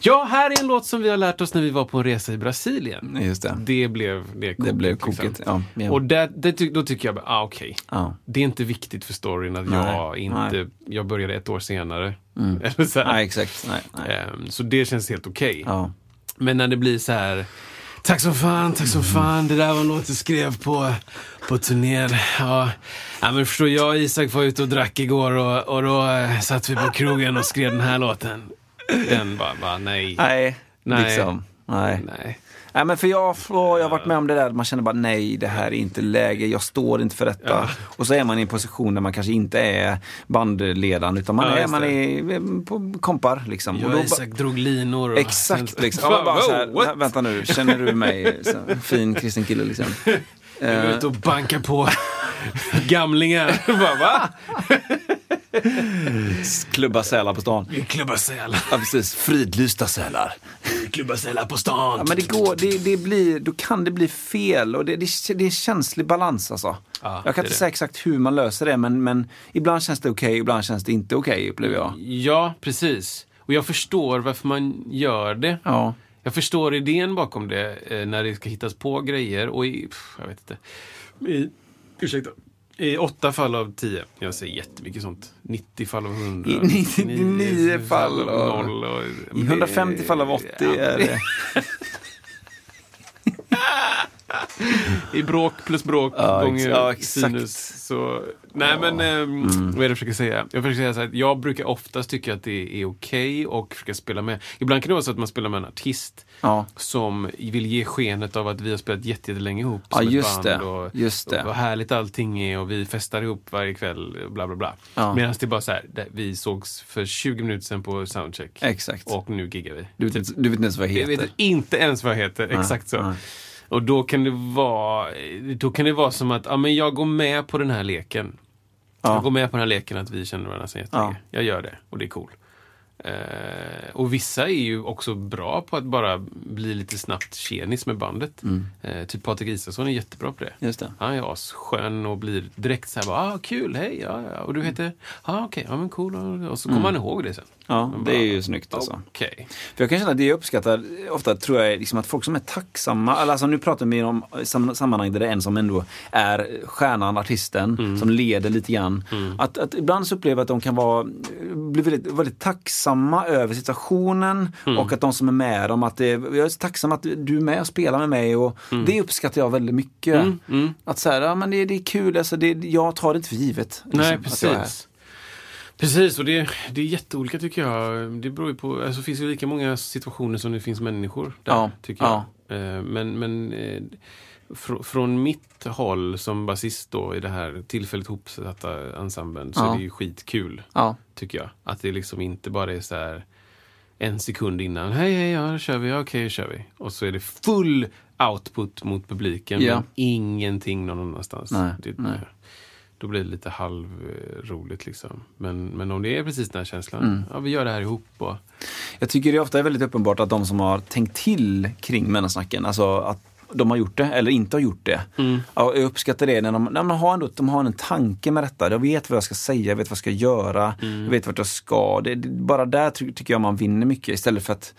Ja, här är en låt som vi har lärt oss när vi var på en resa i Brasilien. Just det. Det blev det kokigt. Det blev liksom. kokigt, ja. ja. Och det, ty- då tycker jag, ah, okej. ja. Det är inte viktigt för storyn att Nej, jag inte, nej. Mm. jag började ett år senare. [LAUGHS] Eller så. Nej, exakt. Nej. Ehm, så det känns helt okej. Ja. Men när det blir så här Tack som fan, tack som fan. Det där var en låt du skrev på, på turnén. Ja. ja, men förstår jag och Isak var ute och drack igår och, och då eh, satt vi på krogen och skrev den här låten. Den bara, bara nej. Nej, Nej. liksom. Nej. Nej. Nej, men för jag, åh, jag har varit med om det där, man känner bara nej, det här är inte läge, jag står inte för detta. Ja. Och så är man i en position där man kanske inte är bandledaren, utan man Ja, är, man är på kompar. Liksom. Jag och då, Isak drog linor. Och Exakt, liksom. [LAUGHS] Ja, bara här, vänta nu, känner du mig? Så, fin kristen kille liksom. [LAUGHS] Jag går Eh, ut och bankar på [LAUGHS] gamlingar. [LAUGHS] Bara, va? klubba sälar på stan. Vi klubbar säl. Ja, precis. Fridlysta sälar. Vi klubbar sälar på stan. Ja, men det går, det, det blir, då kan det bli fel och det, det, det är en känslig balans alltså. Ja, jag kan är inte det. säga exakt hur man löser det, men, men ibland känns det okej, ibland känns det inte okej, upplever jag. Ja, precis. Och jag förstår varför man gör det. Ja. Jag förstår idén bakom det eh, när det ska hittas på grejer och i, jag vet inte. I, ursäkta. I åtta fall av tio, jag säger jättemycket sånt, 90 fall av 100. I 99 fall av- noll och, I 150 fall av 80 är det... [LAUGHS] I bråk plus bråk Ja, gånger ja. Mm. sinus. Så, nej men, ehm, vad är det jag försöker säga? Jag försöker säga så här, jag brukar oftast tycka att det är okej och försöka spela med. Ibland kan det vara så att man spelar med en artist Ja. som vill ge skenet av att vi har spelat jätte- jättelänge ihop Ja, som ett just band. det. Och, Just det. och vad härligt allting är och vi festar ihop varje kväll, bla bla bla. Ja. Medan det är bara så här, vi sågs för 20 minuter sedan på soundcheck. Exakt. Och nu giggar vi. Du vet, inte- du vet inte ens vad jag Jag heter. vet inte ens vad jag heter, exakt så. nej. Och då kan det vara, då kan det vara som att, ja men jag går med på den här leken. Ja. Jag går med på den här leken att vi känner varandra sedan jättelänge. Ja. Jag gör det och det är cool. Eh, och vissa är ju också bra på att bara bli lite snabbt tjenis med bandet. Eh, typ Patrik Isaksson är jättebra på det. Mm. Just det. Han är asskön och blir direkt så här, bara, ah, kul, hej, ja, ja. Och du heter? Ja, ah, okej, ja men cool. Och så kommer man ihåg det sen. Ja, Man det bara, är ju snyggt alltså. Okej. För jag kan känna att det jag uppskattar ofta tror jag är liksom att folk som är tacksamma, alltså nu pratar vi om sam- sammanhang där det är en som ändå är stjärnan, artisten, Mm. som leder lite grann. Att, att ibland så upplever jag att de kan vara, bli väldigt, väldigt tacksamma över situationen Mm. och att de som är med dem, att det, jag är så tacksam att du är med och spelar med mig och Mm. det uppskattar jag väldigt mycket. Att säga, ja men det, det är kul, alltså det, jag tar det inte för givet. liksom, Nej, här. precis. Precis, och det, det är jätteolika tycker jag. Det beror på, alltså, finns ju lika många situationer som det finns människor där, Ja, tycker jag. Eh, Men, men eh, fr från mitt håll som basist då i det här tillfälligt hopsatta ensemblen så Ja. är det ju skitkul, Ja. Tycker jag. Att det liksom inte bara är så här en sekund innan, hej, hej, ja, då kör vi, ja, okej, då kör vi. Och så är det full output mot publiken, Ja. men ingenting någon annanstans. Nej, det, nej. Då blir det lite halvroligt liksom. Men, men om det är precis den här känslan, Mm. ja vi gör det här ihop. Och, Jag tycker det ofta är väldigt uppenbart att de som har tänkt till kring mellanslacken, alltså att de har gjort det eller inte har gjort det. Mm. Ja, jag uppskattar det när de, när de, har ändå, de har en tanke med detta. Jag vet vad jag ska säga, jag vet vad jag ska göra, Mm. jag vet vart jag ska. Det, det, bara där ty, tycker jag man vinner mycket istället för att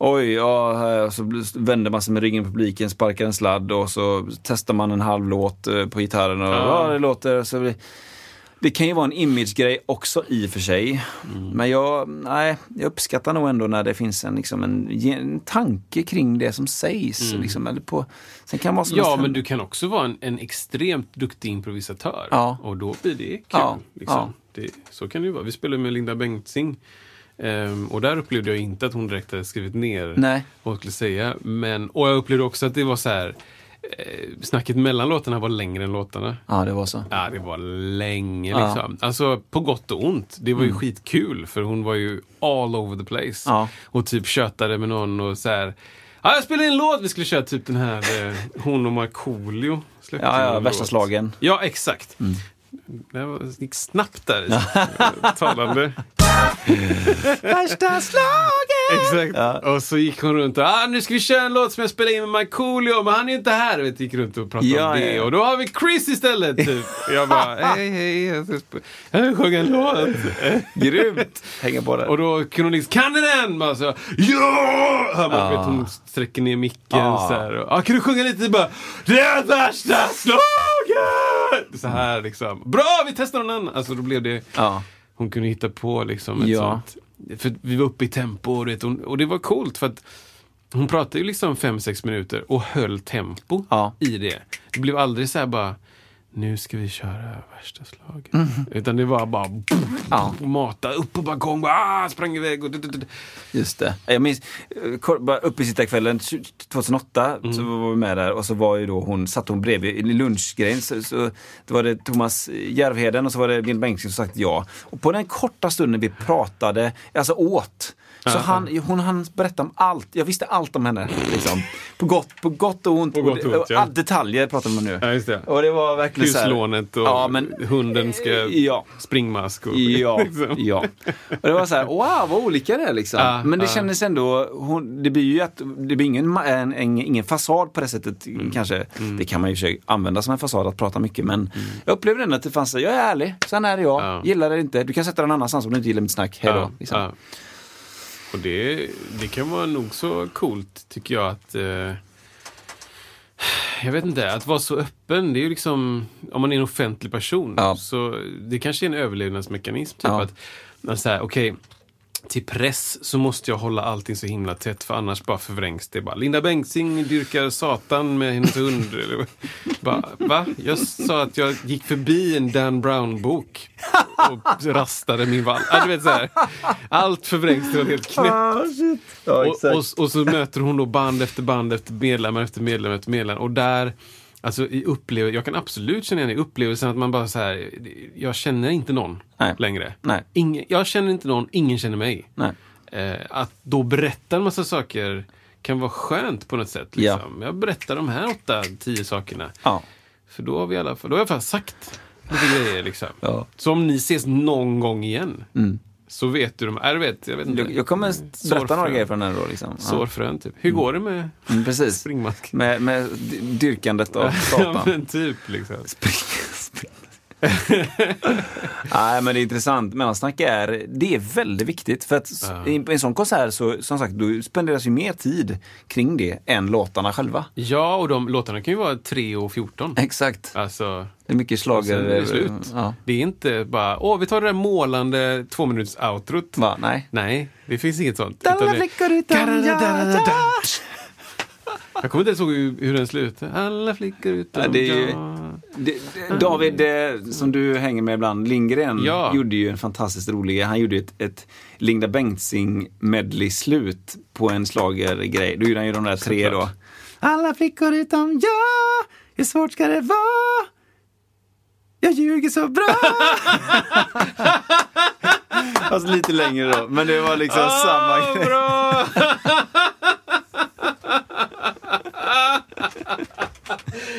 Oj, ja, så vänder man sig med ryggen i publiken, sparkar en sladd och så testar man en halv låt eh, på gitarren och Ja. ja. det låter så blir, det kan ju vara en imagegrej också i och för sig. Mm. Men jag, nej, jag uppskattar nog ändå när det finns en, liksom en, en tanke kring det som sägs. Liksom, eller på, sen kan man Mm. ja, men du kan också vara en, en extremt duktig improvisatör. Ja. Och då blir det kul. Ja, Liksom. Det, så kan det ju vara. Vi spelade med Linda Bengtzing. ehm, och där upplevde jag inte att hon direkt hade skrivit ner Nej. vad hon skulle säga. Men, och jag upplevde också att det var så här, snacket mellan låtarna var längre än låtarna. Ja, det var så. Ja, det var länge Ja. liksom. Alltså på gott och ont. Det var ju skitkul för hon var ju all over the place. Ja. Och typ tjötade med någon och så här. Ja, jag spelade in en låt. Vi skulle köra typ den här eh, Hon och Markoolio. Ja, ja, värsta låt. slagen. Ja, exakt. Det var, det gick snabbt där. Talande. [LAUGHS] [LAUGHS] Värsta slagen! Exakt. Ja. Och så gick hon runt och ah, nu ska vi köra en låt som jag spelade in med Markoolio, men han är inte här. Vet, gick runt och pratade Ja, om det. ja. Och då har vi Chris istället. Typ. Jag bara, [LAUGHS] hej, hej, jag ska sjunga en låt. [LAUGHS] Grymt! Hänga på det. Och då kunde hon liksom, kan du den? Bara så, ja! Hör man, vet, hon sträcker ner micken Ja. så här. Och, ah, kan du sjunga lite? Bara, det är värsta slaget! Så här liksom. Bra, vi testar någon annan. Alltså då blev det, Ja. Hon kunde hitta på liksom ett Ja. sånt. För vi var uppe i tempo och det, och det var coolt för att hon pratade ju liksom 5-6 minuter och höll tempo Ja. i det. Det blev aldrig så här bara nu ska vi köra värsta slaget. Utan det var bara Mm. Ja. mata upp på balkong, bara, ah, sprang iväg. Och, Just det. Jag minns, eh, uppesittarkvällen 2008 så var vi med där och så var ju då hon, satt hon bredvid i lunchgrejen. Så, så, då var det Thomas Järvheden och så var det Bill Bengtsson som sagt ja. Och på den korta stunden vi pratade, alltså åt, så han, hon hann berätta om allt. Jag visste allt om henne. Liksom. På, gott, på gott och ont. På gott och ont, ja. detaljer pratar man nu. Ja, just det. Och det var verkligen Huslånet och Ja, men- hunden ska Ja. springmask. Och, Ja, [LAUGHS] liksom. ja. Och det var så här, wow vad olika det är liksom. Ja, Men det ja. kändes ändå, hon, det blir ju att, det blir ingen, en, en, ingen fasad på det sättet Mm. kanske. Det kan man ju för sig använda som en fasad att prata mycket men jag upplevde ändå att det fanns, jag är ärlig, sen är det jag, Mm. Ja. gillar det inte, du kan sätta den annanstans om du inte gillar mitt snack, hej då. Ja, liksom. Och det, det kan vara nog så coolt, tycker jag, att... Eh, jag vet inte, att vara så öppen, det är ju liksom... Om man är en offentlig person, Ja. så det kanske är en överlevnadsmekanism. Typ Ja. att man säger, okej, till press så måste jag hålla allting så himla tätt, för annars bara förvrängs det. Bara, Linda Bengtzing dyrkar Satan med hennes hund. [LAUGHS] Bara, va? Jag sa att jag gick förbi en Dan Brown-bok och rastade min vall. Ja, du vet, så här. Allt förvrängs till något helt knäppt. Ah. Ja, Och, och, och så möter hon då band efter band efter medlem efter medlem efter medlem. Och där, alltså i upplevelse, jag kan absolut känna igen i upplevelsen att man bara så här, jag känner inte någon Nej. längre. Nej. Ingen, jag känner inte någon, ingen känner mig. Nej. Eh, att då berätta en massa saker kan vara skönt på något sätt. Ja. Liksom. Jag berättar de här åtta, tio sakerna. Ja. För då har vi i alla fall, då har jag i alla fall sagt lite grejer. Liksom. Ja. Så om ni ses någon gång igen, Mm. Så vet du de, äh, vet, jag vet inte. Jag, jag kommer berätta Sårfrön. några grejer från den då. Liksom. Ja. Sårfrön typ. Hur går det med Mm, precis. springmask? Med, med dyrkandet av [LAUGHS] ja Satan. men typ liksom. Spring, spring. Nej men det är intressant. Mellansnack är, det är väldigt viktigt. För att Ja. i en sån konsert så, som sagt, då spenderas ju mer tid kring det än låtarna själva. Ja, och de låtarna kan ju vara 3 och 14. Exakt. Alltså, Det är mycket slager. är det slut. Ja. Det är inte bara, åh, vi tar det där målande två minuters outrot. Va? Nej. Nej, det finns inget sånt. Alla Utan det- flickor utan ja, [LAUGHS] Jag kommer inte ens ihåg hur, den slutar. Alla flickor utom Ja, det är ju-. Det, det, David, det, som du hänger med ibland, Lindgren, Ja. gjorde ju en fantastiskt rolig, han gjorde ett, ett Linda Bengtzing medley-slut på en slagergrej. Då gjorde han ju de där tre då. Alla flickor utom jag, hur svårt ska det vara? Jag ljuger så bra! [LAUGHS] alltså lite längre då, men det var liksom samma Åh, grej. bra!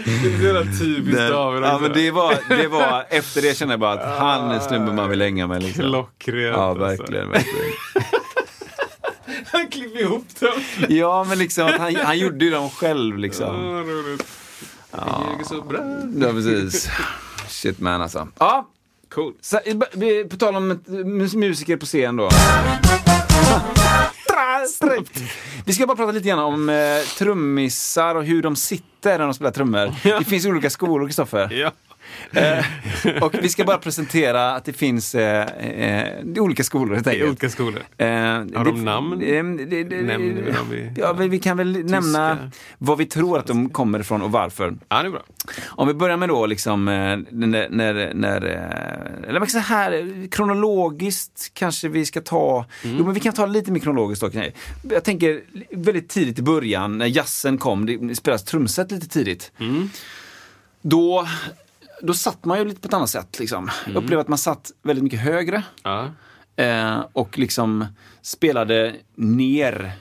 det är så jävla typiskt David ja, men det var, det var, efter det kände jag bara att han är snubben man vill hänga med. Liksom. Klockrent. Ja, alltså. verkligen. verkligen. [LAUGHS] Han klipper ihop dem. Ja, men liksom han, han gjorde ju dem själv liksom. Åh, roligt. Jag ljuger så bra. Ja, precis. Shit man alltså. Ja, Cool. så, vi- på tal om mus- musiker på scen då. Vi ska bara prata lite grann om eh, trummisar och hur de sitter när de spelar trummor. Det finns olika skolor, Kristoffer. Ja. Eh, och vi ska bara presentera att det finns eh, eh, det olika skolor helt enkelt. olika skolor. Eh, Har de namn? eh, det- det- Nämner vi dem i- Ja, vi kan väl nämna var vi tror att de kommer ifrån och varför. Ja, det är bra. Om vi börjar med då liksom eh, när, när, när eller säga här, kronologiskt kanske vi ska ta, jo men vi kan ta lite mer kronologiskt. Nej. Jag tänker väldigt tidigt i början när jazzen kom, det spelas trumset lite tidigt. Då, då satt man ju lite på ett annat sätt liksom. Jag upplevde att man satt väldigt mycket högre. Ja. Eh, och liksom spelade ner,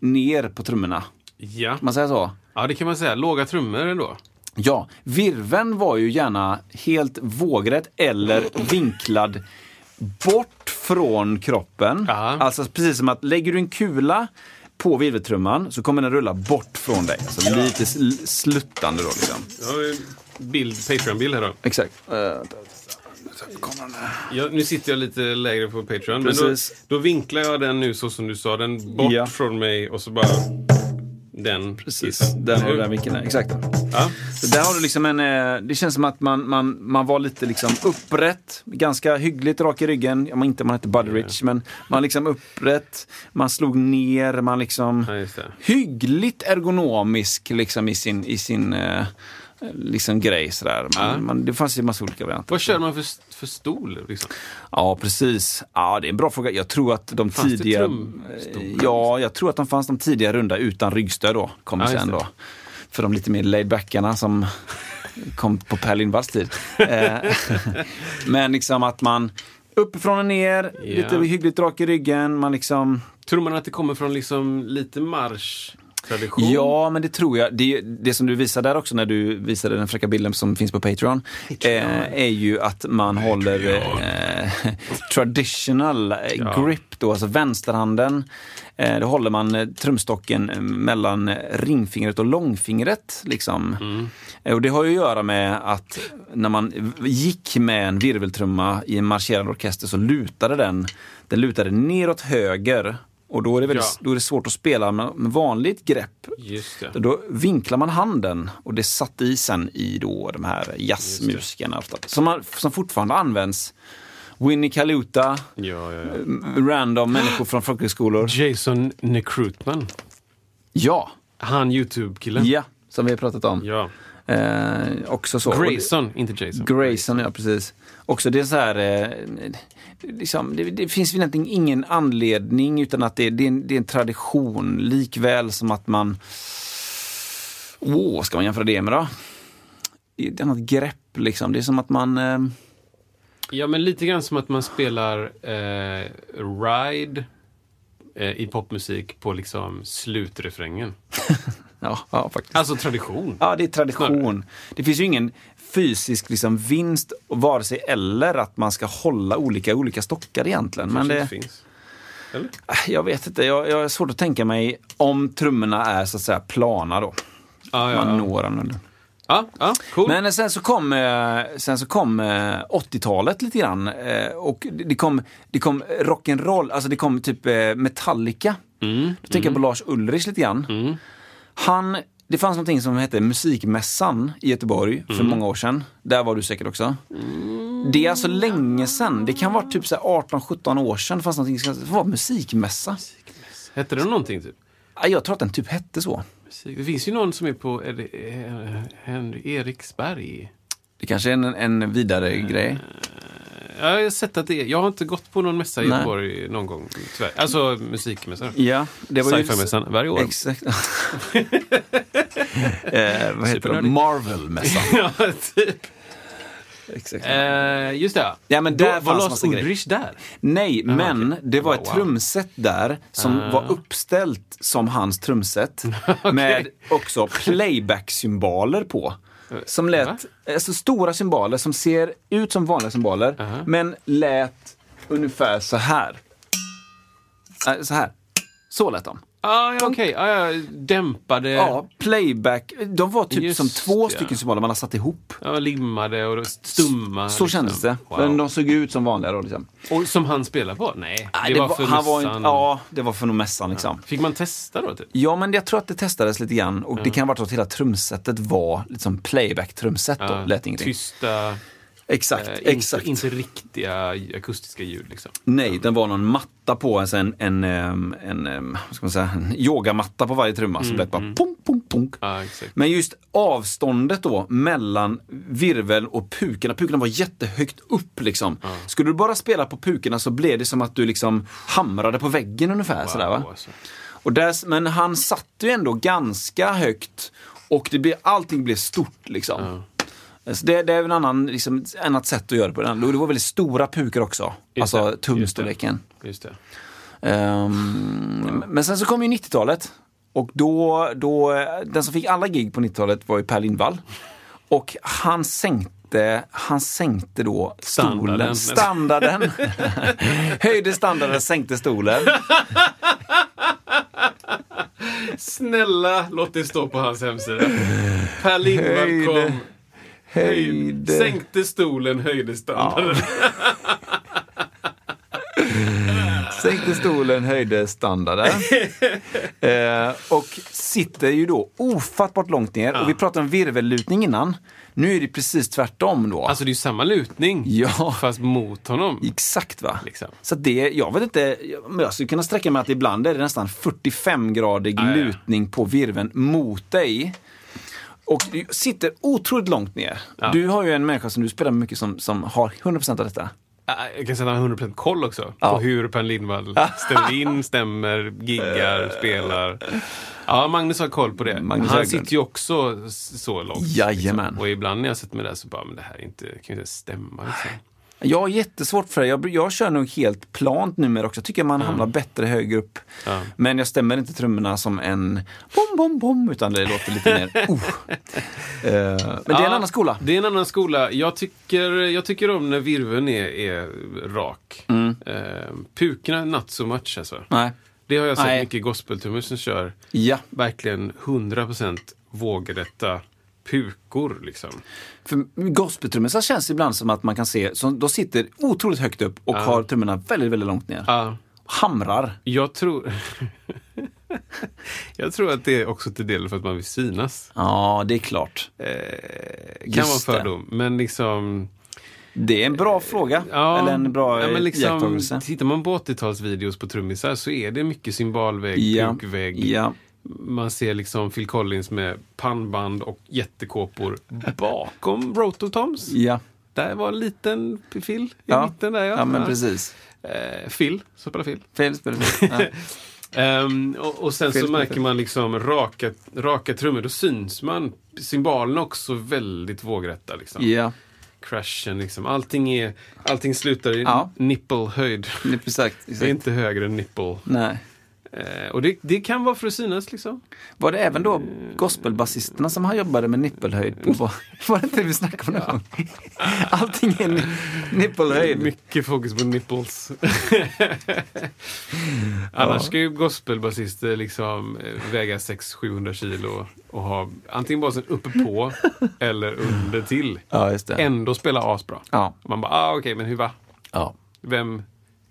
ner på trummorna. Ja. Kan man säga så? ja, det kan man säga. Låga trummor ändå. Ja, virven var ju gärna helt vågrätt eller [CLEARS THROAT] vinklad bort från kroppen. Ja. Alltså precis som att lägger du en kula på virveltrumman så kommer den rulla bort från dig. Alltså lite sl- sluttande då liksom. Bild, Patreon-bild här då. Exakt. Ja, nu sitter jag lite lägre på Patreon. Precis. Men då, då vinklar jag den nu så som du sa. Den bort Ja. från mig och så bara den. Precis, is- den har du den vinkeln. Exakt. Ja. Så där har du liksom en, eh, det känns som att man, man, man var lite liksom upprätt, ganska hyggligt rak i ryggen. Om man inte man hette Buddy Rich, men man liksom upprätt, man slog ner, man liksom ja, hyggligt ergonomisk liksom i sin, i sin eh, liksom grej sådär. Man, Ja. man, det fanns ju massa olika varianter. Vad kör man för, för stol? Liksom? Ja, precis. Ja, det är en bra fråga. Jag tror att de Fanns tidiga... trumstolar? Ja, jag tror att de fanns de tidiga runda utan ryggstöd då. Kommer Ja, sen då. För de lite mer laid-backarna som kom på Per Lindvalls tid. [LAUGHS] Eh, Men liksom att man uppifrån och ner, Ja. lite hyggligt rak i ryggen. Man liksom... Tror man att det kommer från liksom lite marschtradition? Ja, men det tror jag. Det, det som du visar där också när du visade den fräcka bilden som finns på Patreon. Eh, är ju att man håller eh, [LAUGHS] traditional eh, Ja. grip då, alltså vänsterhanden. Eh, då håller man eh, trumstocken eh, mellan ringfingret och långfingret. Liksom. Eh, och det har ju att göra med att när man gick med en virveltrumma i en marscherande orkester så lutade den, den lutade neråt höger. Och då är det, väldigt, Ja. då är det svårt att spela med, vanligt grepp. Då vinklar man handen och det satt i sen i då de här jazzmusikerna. Som, man- som fortfarande används. Winnie Kaluta, Ja, ja, ja. random människor från folkhögskolor. Jason Necrutman. Ja, Han YouTube-killen. ja, som vi har pratat om. Ja. Eh, också så. Grayson, inte Jason. Grayson, ja precis. Också det är så här, eh, liksom, det, det finns väl egentligen ingen anledning utan att det, det, är en, det är en tradition. Likväl som att man, åh, vad ska man jämföra det med då? Det är ett annat grepp liksom. Det är som att man, eh, Ja, men lite grann som att man spelar eh, Ride eh, i popmusik på liksom slutrefrängen. [LAUGHS] ja, ja faktiskt. Alltså tradition. Ja, det är tradition. Det finns ju ingen fysisk liksom, vinst, vare sig eller att man ska hålla olika olika stockar egentligen. Men Kanske det, finns. Eller? jag vet inte, jag, jag har svårt att tänka mig om trummorna är så att säga plana då. Ja, ja, Man når den. ja, ja cool. Men sen så kom, eh, sen så kom eh, 80-talet lite grann. eh, Och det det kom, det kom rock'n'roll, alltså det kom typ eh, Metallica. Mm, Då tänker jag på Lars Ulrich lite grann. Han, det fanns någonting som hette Musikmässan i Göteborg för Mm. många år sedan. Där var du säkert också. Det är alltså länge sedan. Det kan vara typ så här 18-17 år sedan. Det fanns någonting som var musikmässa. Hette det någonting typ? Ja, Jag tror att den typ hette så. Det finns ju någon som är på är det, eh, Henry Eriksberg. Det kanske är en, en vidare Eh, grej. Ja, jag har sett att det är. Jag har inte gått på någon mässa i Nej. Göteborg någon gång. Tyvärr. Alltså musikmässa. Ja, det var ju... Sci-fi-mässan varje år. Exakt. [LAUGHS] eh, vad heter det? Marvel-mässan. [LAUGHS] ja, typ. Exakt. Eh, just det. Ja, men Då där var fanns Lars. Ulrich där. Nej, men okej. det var ett Wow. trumset där som Ah. var uppställt som hans trumset. [LAUGHS] Med också playback-symboler på. Som lät, Va? alltså stora symboler som ser ut som vanliga symboler, Aha. men lät ungefär så här. Äh, Så här. Så lät de. Ah, ja, okej. Ah, ja, dämpade. Ja, playback. De var typ Just som två ja. stycken symboler man har satt ihop. Ja, limmade och stumma. Så liksom. kändes det. Wow. Men de såg ut som vanliga då. Liksom. Och som han spelar på? Nej, Nej, det, var för han var inte, Ja, det var för nog mässan liksom. Fick man testa då? Typ? Ja, men jag tror att det testades lite grann och det kan ha varit att hela trumsetet var liksom playback-trumset då. Ja, Lät ingenting. tysta, Exakt, eh, exakt. Inte, inte riktiga akustiska ljud. Liksom. Nej, den var någon matta på, alltså en, en, en, ehm, vad ska man säga, en yogamatta på varje trumma som lät bara punk, punk, punk. Ja, exakt. Men just avståndet då mellan virvel och pukorna, pukorna var jättehögt upp liksom. Skulle du bara spela på pukorna så blev det som att du liksom hamrade på väggen ungefär. Sådär, va? Wow, alltså. Och där, men han satt ju ändå ganska högt och det blev, allting blev stort liksom. Så det, det är en annan, liksom, annat sätt att göra det på. Den. Det var väldigt stora pukor också. Just alltså det, tumstorleken. Just det. Ehm, Men sen så kom ju 90-talet. Och då, då, den som fick alla gig på 90-talet var ju Per Lindvall. Och han sänkte, han sänkte då stolen. Standarden. Standarden. [LAUGHS] Höjde standarden, sänkte stolen. Snälla, låt det stå på hans hemsida. Per Lindvall kom, Höjde. sänkte stolen, höjde standarden. Sänkte stolen, höjde standarden. [LAUGHS] eh, och sitter ju då ofattbart långt ner. Och vi pratade om virvellutning innan. Nu är det precis tvärtom då. Alltså det är ju samma lutning, Ja. fast mot honom. Exakt va? Liksom. Så det, jag vet inte, men jag skulle kunna sträcka mig att ibland är det nästan 45-gradig ja. lutning på virveln mot dig. Och du sitter otroligt långt ner. Ja. Du har ju en människa som du spelar med mycket som, som har 100% av detta. Jag kan säga att han har 100% koll också Ja. på hur Per Lindvall ställer in, stämmer, giggar, spelar. Ja, Magnus har koll på det. Magnus han sitter ju också så långt. Jajamän. Och ibland när jag sätter mig där så bara, men det här är inte, kan ju inte stämma. Liksom. Jag har jättesvårt för det. Jag, jag kör nog helt plant numera också. Jag tycker man hamnar bättre högre upp. Ja. Men jag stämmer inte trummorna som en bom, bom, bom, utan det låter lite mer [LAUGHS] oh. Eh, Men det är en annan skola. Det är en annan skola. Jag tycker, jag tycker om när virveln är, är rak. Mm. Eh, pukorna, not so much alltså. Nej. Det har jag sett Nej. mycket gospeltrummor som kör Ja, verkligen 100% vågrätta pukor liksom. för gospeltrummisar känns ibland som att man kan se, som, de sitter otroligt högt upp och Ja. har trummorna väldigt, väldigt långt ner. Ja, Hamrar. jag tror... [LAUGHS] jag tror att det är också till del för att man vill synas. Ja, det är klart. Eh, kan Just vara det. fördom, men liksom... Det är en bra fråga. Ja, Eller en bra ja, men liksom, iakttagelse. Tittar man på 80-talsvideos på trummisar så är det mycket symbolvägg, Ja. pukvägg. Ja. Man ser liksom Phil Collins med pannband och jättekåpor bakom [LAUGHS] Rototoms. Ja. Där var en liten Phil i Ja. mitten där ja. ja, men precis. Eh, Phil, som spelar Phil. Fel spel. Ja. [LAUGHS] Ehm, och, och sen Fel så märker fel. man liksom raka, raka trummor, då syns man. Symbolerna också väldigt vågrätta. Liksom. ja, Crashen, liksom. allting, är, allting slutar i Ja. nipple-höjd. det är exakt. Det är exakt. inte högre än nipple. Nej. Eh, och det, det kan vara för att synas liksom. Var det även då gospelbasisterna som har jobbade med nippelhöjd? På, [LAUGHS] var det inte det vi snackade om någon gång? [LAUGHS] Allting är ni, nippelhöjd. Mycket fokus på nipples. [LAUGHS] Annars ska ju gospelbasister liksom eh, väga 600-700 kilo och ha antingen basen uppe på eller under till. Ja. Ändå spela asbra. Ja. Man bara, ah, okej, men hur va? ja. Vem?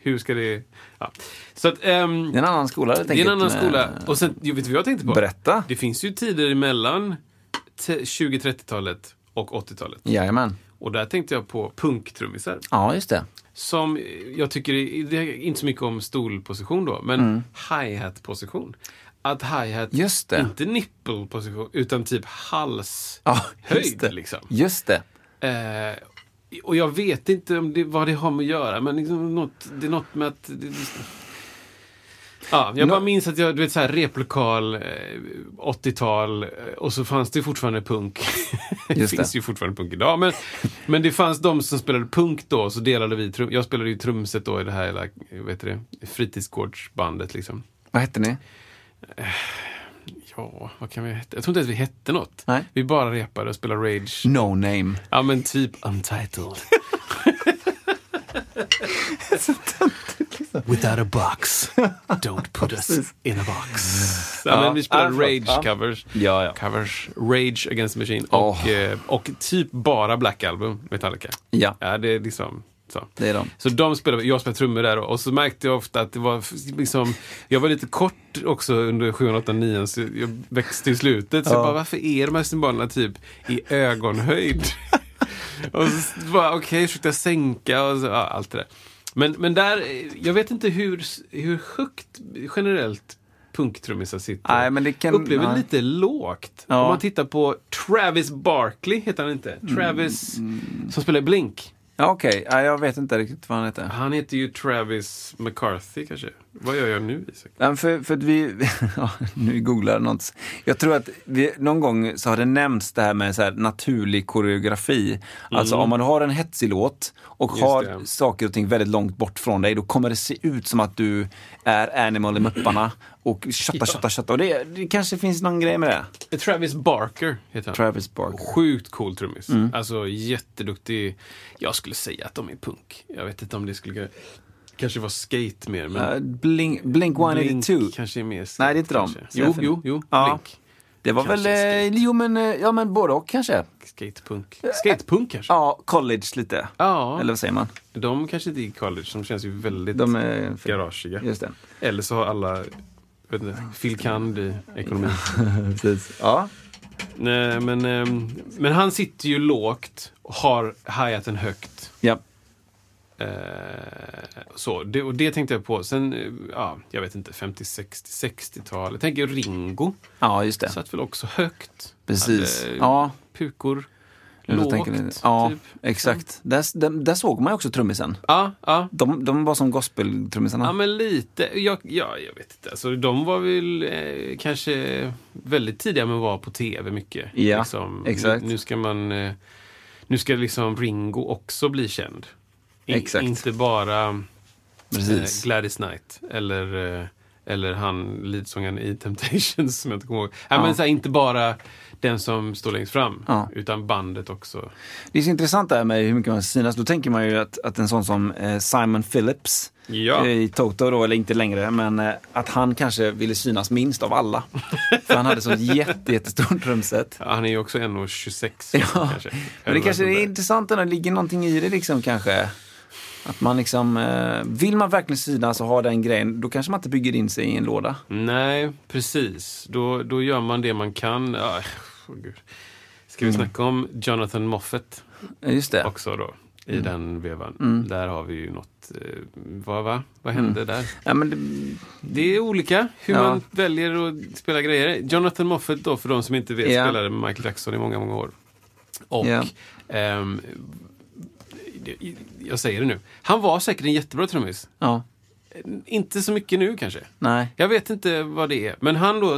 Hur ska det... Ja. Så att, ehm, Det är en annan skola helt det är en enkelt, annan skola. Och sen, vet du vad jag tänkte på? Berätta. Det finns ju tider emellan te- 20-30-talet och 80-talet. Jajamän. Och där tänkte jag på punktrummisar. Ja, just det. Som jag tycker, det är inte så mycket om stolposition då, men hi-hat-position. Att hi-hat, Mm. Inte nipple-position, utan typ halshöjd. Ja, just det. Liksom. Just det. Eh, och jag vet inte om det, vad det har med att göra, men liksom något, det är något med att... Det, ja, jag bara minns att jag, du vet så här replokal, eh, 80-tal eh, och så fanns det fortfarande punk. [LAUGHS] det finns ju fortfarande punk idag. Men, men det fanns de som spelade punk då, så delade vi trum, Jag spelade ju trumset då i det här hela, heter det, fritidsgårdsbandet liksom. Vad hette ni? Ja, vad kan vi heta? Jag tror inte ens vi hette något. Nej. Vi bara repade och spelade Rage. No name. Ja men typ Untitled. [LAUGHS] Without a box, don't put us in a box. Ja, Ja, men vi spelade ja, förlåt. Rage Ja. covers. Ja, ja. Covers, Rage Against the Machine och, eh, och typ bara Black Album, Metallica. Ja, Ja, det är liksom så. det är de. Så de spelade, jag spelade trummor där och så märkte jag ofta att det var liksom, jag var lite kort också under 7, 8, 9 så jag växte i slutet. Så Ja. jag bara, varför är de här symbolerna typ i ögonhöjd? [LAUGHS] och så bara, okej, okay, försökte jag sänka och så, ja, allt det där. Men, men där, jag vet inte hur, hur högt generellt punktrummisar sitter. Nej, men det kan- Upplever nej. lite lågt. Ja. Om man tittar på Travis Barkley, heter han inte? Travis, som spelar i Blink. Ja, okej. Ja, jag vet inte riktigt vad han heter. Han heter ju Travis McCarthy kanske. Vad gör jag nu Isak? Ja, för, för att vi, [LAUGHS] ja, nu googlar jag något. Jag tror att vi, någon gång så har det nämnts det här med så här naturlig koreografi. Alltså om man har en hetsig låt och Mm. Just har det. saker och ting väldigt långt bort från dig, då kommer det se ut som att du är Animal i Mupparna och kötta, kötta, kötta. Och det, det kanske finns någon grej med det. Travis Barker heter han. Travis Barker. Sjukt cool trummis. Mm. Alltså jätteduktig. Jag skulle säga att de är punk. Jag vet inte om det skulle kanske vara skate mer. Men Uh, Blink, Blink 182. Blink kanske är mer skate. Nej, det är inte de. kanske. Jo, jo, jo. Ja. Blink. Det var Kanske väl, eh, jo men, eh, ja men både och kanske. Skatepunk. Skatepunk kanske? Ja, college lite. Ja. Eller vad säger man? De kanske inte gick college. De känns ju väldigt De är... garagiga. Just det. Eller så har alla vet inte, Phil Kand i ekonomi. [LAUGHS] Precis. Ja. Nej, men, ehm, men han sitter ju lågt och har hi-haten högt. Ja. Eh, så, det, och det tänkte jag på. Sen, eh, ja, jag vet inte, 50, 60, 60-tal. Jag tänker Ringo. Ja, just det. Satt väl också högt. Precis. Hade Ja. Pukor. Jag Lågt, lite- ja, typ. exakt. Där, där, där såg man ju också trummisen. Ja, ja. De, de var som gospeltrummisarna. Ja, men lite. Ja, ja jag vet inte. Alltså, de var väl eh, kanske väldigt tidiga med att vara på tv mycket. Ja, liksom, exakt. Nu, nu ska man... Eh, nu ska liksom Ringo också bli känd. Exakt. Inte bara eh, Precis. Gladys Knight eller, eh, eller han leadsångaren i Temptations som jag inte kommer ihåg. Ja. Men så här, inte bara den som står längst fram, Ja. utan bandet också. Det är så intressant det här med hur mycket man synas. Då tänker man ju att, att en sån som eh, Simon Phillips Ja. i Toto då, eller inte längre, men att han kanske ville synas minst av alla. För han hade så jätte, [LAUGHS] jättestort trumset. Ja, han är ju också 1,26 Ja, kanske. Men det kanske är intressant det ligger någonting i det liksom kanske. Att man liksom, eh, vill man verkligen synas och ha den grejen, då kanske man inte bygger in sig i en låda. Nej, precis. Då, då gör man det man kan. Ja, åh, gud. Ska vi snacka om Jonathan Moffat Eh, Just det. också då? I den vevan. Där har vi ju något. Eh, vad, va? vad hände där? Ja, men det, Det är olika hur Ja. man väljer att spela grejer. Jonathan Moffat då, för de som inte vet, Ja. spelade med Michael Jackson i många, många år. Och ehm, det- jag säger det nu. Han var säkert en jättebra trummis. ja, Inte så mycket nu kanske. nej. Jag vet inte vad det är. Men han då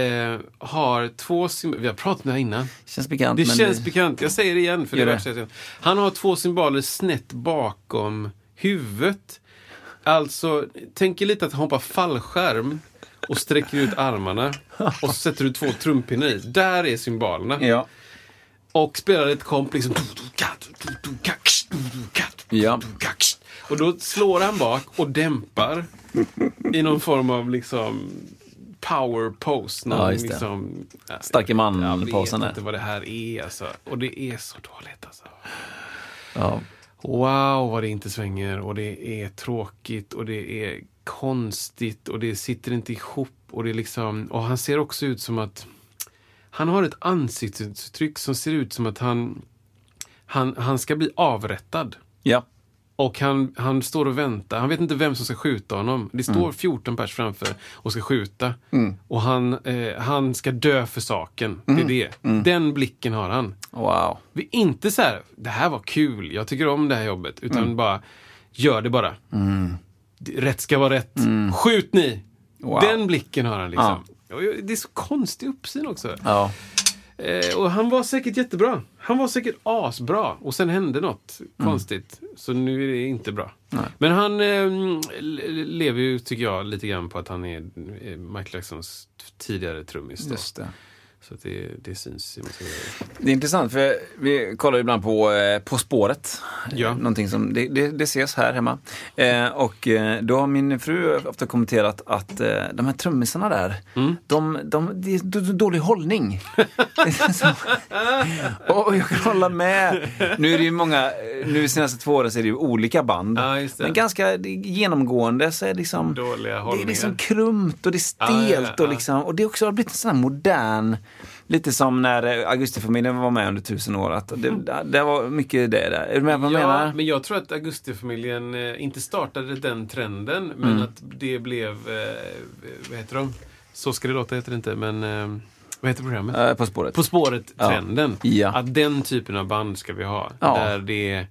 eh, har två symboler. Vi har pratat om det här innan. Känns bekant. Det känns bekant. Jag säger det igen. För det Gör är det. säga igen. Han har två symboler snett bakom huvudet. Alltså, tänk er lite att han hoppar fallskärm och sträcker ut armarna. Och så sätter du två trumpinnar i. Där är symbolerna. Ja. Och spelar ett komp liksom. Ja. Och då slår han bak och dämpar i någon form av liksom power pose. Någon Ja, just det. liksom, Starke Jag man-posen vet där. inte vad det här är alltså. Och det är så dåligt alltså. Ja. Wow vad det inte svänger och det är tråkigt och det är konstigt och det sitter inte ihop och det är liksom, och han ser också ut som att han har ett ansiktsuttryck som ser ut som att han han, han ska bli avrättad. ja. Och han, han står och väntar. Han vet inte vem som ska skjuta honom. Det står 14 pers framför och ska skjuta. Och han, eh, han ska dö för saken. Det är det. Den blicken har han. Wow. Vi inte så här, det här var kul, jag tycker om det här jobbet. Utan bara, gör det bara. Det- Rätt ska vara rätt. Skjut ni! Wow. Den blicken har han liksom. Och Det är så konstig uppsyn också. Ja. Eh, och han var säkert jättebra. Han var säkert asbra. Och sen hände något Mm. konstigt. Så nu är det inte bra. Men han eh, le- lever ju, tycker jag, lite grann på att han är eh, Michael Jacksons tidigare trummis. Just det. Så det, det syns. Det är intressant för vi kollar ibland på eh, På spåret. Ja. Någonting som, det, det, det ses här hemma. Eh, och eh, då har min fru ofta kommenterat att eh, de här trummisarna där, Mm. de, de, det är dålig hållning. [LAUGHS] Och jag kan hålla med. Nu är det ju många, eh, nu de senaste två åren så är det ju olika band. Det. Men ganska genomgående så är det liksom Dåliga det är liksom krumpt och det är stelt Ja, ja, ja. och liksom, och det också har blivit en sån här modern, lite som när eh, Augustifamiljen var med under tusen år. Att det, det var mycket det där. Är du med vad jag Ja, menar? men jag tror att Augustifamiljen eh, inte startade den trenden, men Mm. att det blev, eh, vad heter de? Så ska det låta heter det inte, men vad heter programmet? Eh, på spåret. På spåret-trenden. Ja. Att den typen av band ska vi ha. Ja. Där det är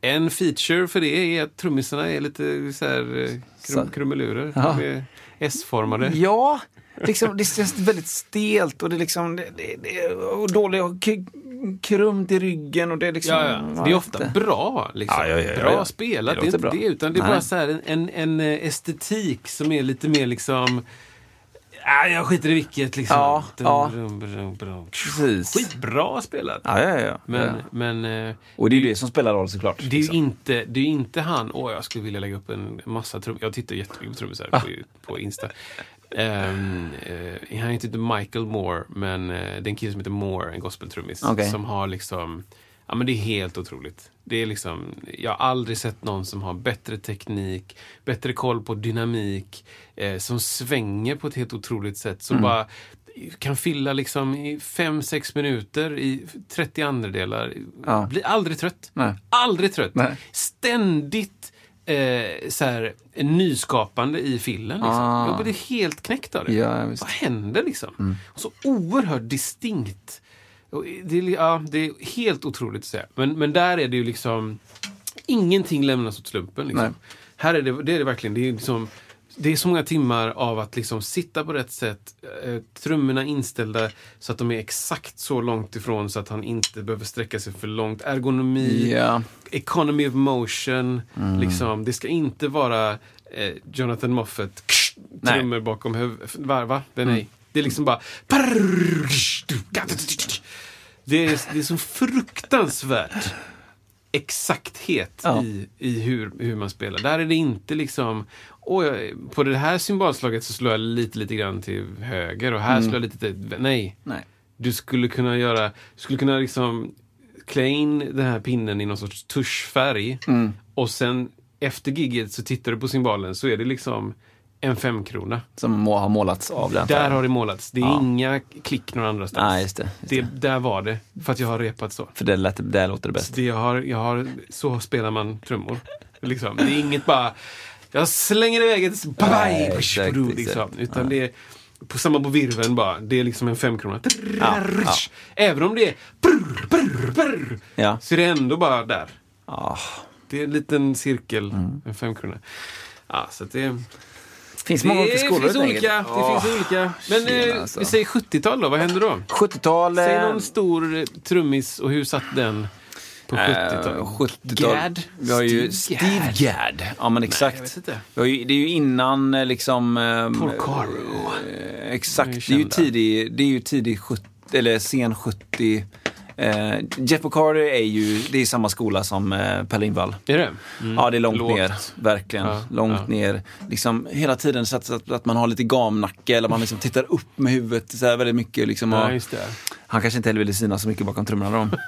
en feature för det är att trummisarna är lite så här krum, krumelurer. Ja. S-formade. Ja, liksom, det känns väldigt stelt och det är liksom det, det, det och dåligt och krumt i ryggen och det är liksom... Ja, ja. Det är ofta inte- bra. Liksom. Ja, ja, ja, ja, bra spelat. Det Det, är inte bra. det, utan det är Nej. bara så här en, en, en eh, estetik som är lite mer liksom... Äh, jag skiter i vilket liksom. Ja, ja. Brum, brum, brum. Precis. Skitbra spelat. Ja, ja, ja. Men, ja. men eh, Och det är ju det som spelar roll såklart. det är ju liksom. inte, det är inte han, åh jag skulle vilja lägga upp en massa trummor. Jag tittar jättemycket på trummisar Ah. på, på Insta. Um, uh, han heter inte Michael Moore, men uh, det är en kille som heter Moore, en gospeltrummis. Okej. Som har liksom, ja men det är helt otroligt. Det är liksom, jag har aldrig sett någon som har bättre teknik, bättre koll på dynamik, eh, som svänger på ett helt otroligt sätt. Som bara, kan fylla liksom i 5-6 minuter i 30 andra delar. Ja. Blir aldrig trött. Nej. Aldrig trött. Nej. Ständigt eh, så här, nyskapande i fillen. Liksom. Ah. Jag blir helt knäckt av det. Ja. Vad händer liksom? Och så oerhört distinkt. Det, är- ja, det är helt otroligt att säga. Men, men där är det ju liksom... Ingenting lämnas åt slumpen. Liksom. Här är det, det är det verkligen. Det är, liksom, det är så många timmar av att liksom sitta på rätt sätt. Eh, trummorna inställda så att de är exakt så långt ifrån så att han inte behöver sträcka sig för långt. Ergonomi, Ja. economy of motion. Liksom, det ska inte vara eh, Jonathan Moffat trummor bakom huvudet. Va? va? Det, nej. Det är liksom bara... Det är, det är så fruktansvärt exakthet Ja. i, i hur, hur man spelar. Där är det inte liksom... Åh, på det här symbolslaget så slår jag lite, lite grann till höger och här slår jag lite till... Nej. Nej. Du skulle kunna göra... Du skulle kunna liksom klä in den här pinnen i någon sorts tuschfärg Mm. och sen efter gigget så tittar du på symbolen så är det liksom en femkrona. Som må, har målats av den. Där har det målats. Det är Ja. inga klick någon annanstans. Nej, just det. Just det, det. där var det. För att jag har repat så. För det, lät, det låter det bäst. Det jag har, jag har, så spelar man trummor. Liksom. Det är inget bara, jag slänger iväg ett exakt, liksom. Utan det är på samma på virveln bara. Det är liksom en femkrona. Ja, ja. Även om det är brr, brr, brr, Ja. så är det ändå bara där. Det är en liten cirkel, Mm. en femkrona. Ja, så det, Finns många olika det skolor finns olika. Det finns olika. Men tjena, eh, alltså. vi säger 70-tal då, vad händer då? 70-tal... Säg eh, någon stor eh, trummis och hur satt den på 70-talet? Eh, 70-tal. Gadd? Vi har ju Steve Gadd. Ja, men exakt. jag vet inte. Vi har ju, det är ju innan eh, liksom... ehm, Porcaro. eh, exakt. Det är ju tidig, det är ju tidig 70, eller sen 70. Eh, Jeff Porcaro är ju, det är samma skola som eh, Per Lindvall. Är det? Mm. Ja, det är långt, Lågt. ner. Verkligen. Ja, långt ja. ner. Liksom, hela tiden så att, att, att man har lite gamnacke eller man liksom tittar upp med huvudet så här väldigt mycket. Liksom, Ja, och, det. han kanske inte heller ville synas så mycket bakom trummorna då.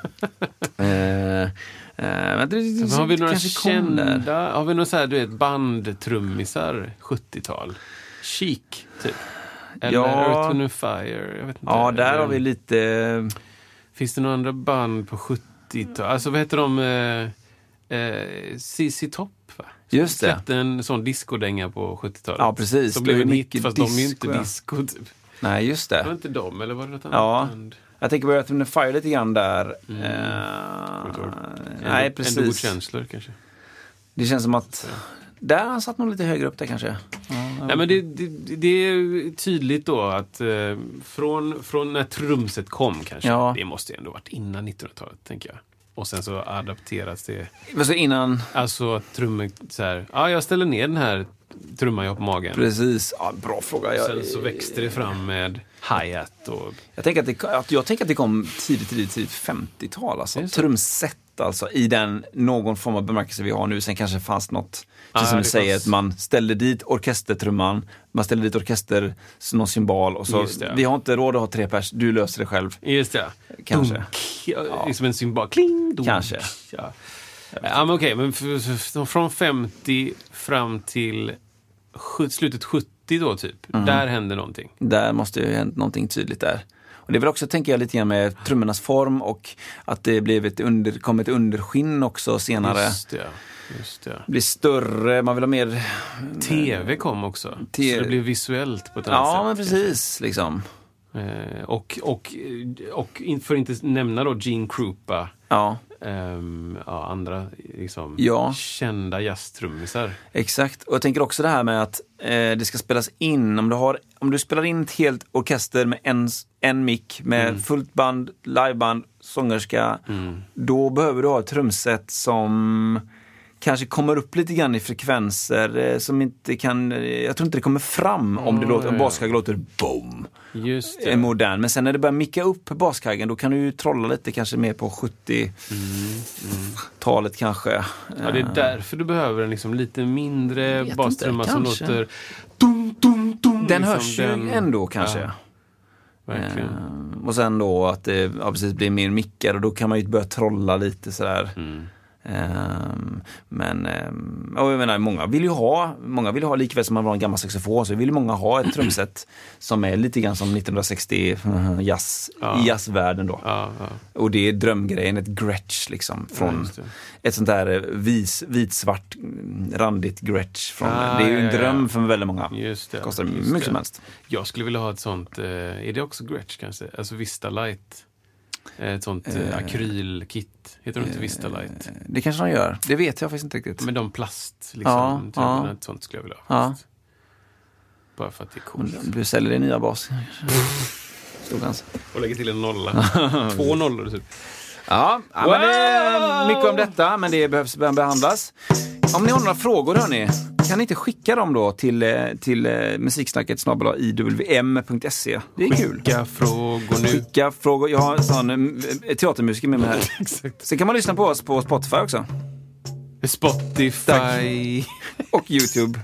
[LAUGHS] eh, eh, men det, det, Men har vi några där. kända, har vi några så här, du vet, bandtrummisar 70-tal? Chic, typ? Eller Ja. Earth, Wind Fire? Ja, där har vi lite... Finns det några andra band på 70-tal? Alltså vad heter de? Eh, eh, CC Top, va? Just det. Släppte en sån discodänga på 70-talet. Ja, precis. Som Det blev en hit, fast de är ju disco, inte ja. disco, typ. Nej, just Var det det. inte de, eller var det något annat Ja. band? Jag tänker på Earth and Fire lite grann där. Mm. Tror nej, Ändå- Ändå God precis. känslor, kanske. Det känns som att... Där har han satt nog lite högre upp där kanske. Nej, men det, det, det är tydligt då att eh, från, från när trumset kom kanske, Ja. det måste ju ändå varit innan 1900-talet, tänker jag. Och sen så adapteras det. Men så innan... Alltså att trummor, så här, ja jag ställer ner den här trumman jag har på magen. Precis. Ja, bra fråga. Jag, Sen så växte det fram med hi-hat och... jag, tänker att det, jag tänker att det kom tidigt, tidigt, tidigt 50-tal. Alltså. Trumset alltså, i den någon form av bemärkelse vi har nu. Sen kanske fanns något, precis Ja, som du säger, fanns- att man ställde dit orkestertrumman, man ställde dit orkester, någon symbol och så, vi har inte råd att ha tre pers, du löser det själv. Just det. Kanske. Dunk. Ja, Liksom en symbol. Kling! Dunk. Kanske. Ja, ja men okej, men från 50 fram till slutet 70 då typ. Mm. Där hände någonting. Där måste ju ha hänt någonting tydligt där. Och det är väl också, tänker jag, lite grann med trummornas form och att det blev ett under, kom ett underskinn också senare. Just det. Just det. Blir större, man vill ha mer... TV kom också. T- Så det blev visuellt på ett annat Ja, sätt. men precis. Liksom. Eh, och, och, och för att inte nämna då Gene Krupa. Ja, ehm, ja, andra liksom, Ja. kända jazztrummisar. exakt. Och jag tänker också det här med att eh, det ska spelas in. Om du, har, om du spelar in ett helt orkester med en, en mick, med Mm. fullt band, liveband, sångerska. Då behöver du ha ett trumset som kanske kommer upp lite grann i frekvenser eh, som inte kan, eh, jag tror inte det kommer fram om det låter, om ja, ja. baskaggen låter boom. Just är det. modern. Men sen när det börjar micka upp baskaggen då kan du ju trolla lite kanske mer på 70-talet kanske. Ja, det är därför du behöver en liksom lite mindre bastrumma som låter... Dum, dum, dum, Den liksom hörs ju den- ändå kanske. Ja, verkligen. Eh, och sen då att det ja, precis blir mer mickar och då kan man ju börja trolla lite sådär. Mm. Ehm, men ehm, och jag menar, många vill ju ha, många vill ha likväl som man har en gammal saxofon så vill många ha ett [CLEARS THROAT] trumset som är lite grann som 1960 jazz, Ja. i jazzvärlden då. Ja, ja. Och det är drömgrejen, ett Gretsch liksom. Från ett sånt där eh, vis, vitsvart mm, randigt Gretsch. Från, Ah, det är ju en dröm för väldigt många. Just det. Kostar just mycket det. som helst. Jag skulle vilja ha ett sånt, eh, är det också Gretsch kanske? Alltså Vista Light. Eh, Ett sånt eh, akrylkit. Heter det inte Vista Light? Det kanske de gör, det vet jag faktiskt inte riktigt. Med de plast, liksom. Ja, trummorna. ja. Ett sånt skulle jag vilja Ja. ha. faktiskt. Bara för att det är coolt. Du säljer din nya bas. [LAUGHS] Stor chans. Och lägger till en nolla. [LAUGHS] Två nollor typ. Ja, ja men det är Wow! mycket om detta, men det behövs behandlas. Om ni har några frågor hörni, kan ni inte skicka dem då till, eh, till eh, musiksnacket iwm.se? Det är kul. Skicka frågor nu. Skicka frågor. Jag har en sån eh, teatermusiker med mig här. [LAUGHS] Exakt. Sen kan man lyssna på oss på Spotify också. Spotify, Och YouTube.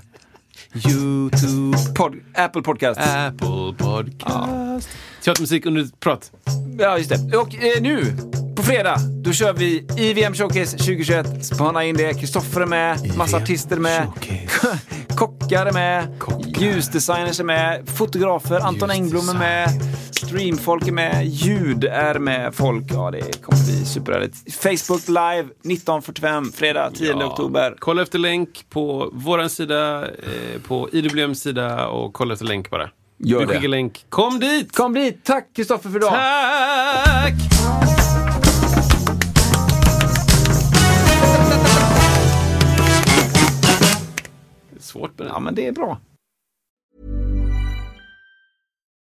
YouTube, Pod, Apple Podcast. Apple Podcast. Teatermusik under prat. Ja, just det. Och eh, nu, på fredag, då kör vi IVM Showcase 2021. Spana in det. Kristoffer är med, massa IVM artister är med. [LAUGHS] Kockar är med, Kockar. ljusdesigners är med, fotografer, Anton Engblom är med, streamfolk är med, ljud är med folk. Ja, det kommer bli superhärligt. Facebook live 19.45, fredag 10 Ja. oktober. Kolla efter länk på våran sida, eh, på IWMs sida och kolla efter länk bara. Gör Vi det. skickar länk. Kom dit! Kom dit! Tack Kristoffer för idag! Tack! Svårt men. Ja, men det är bra.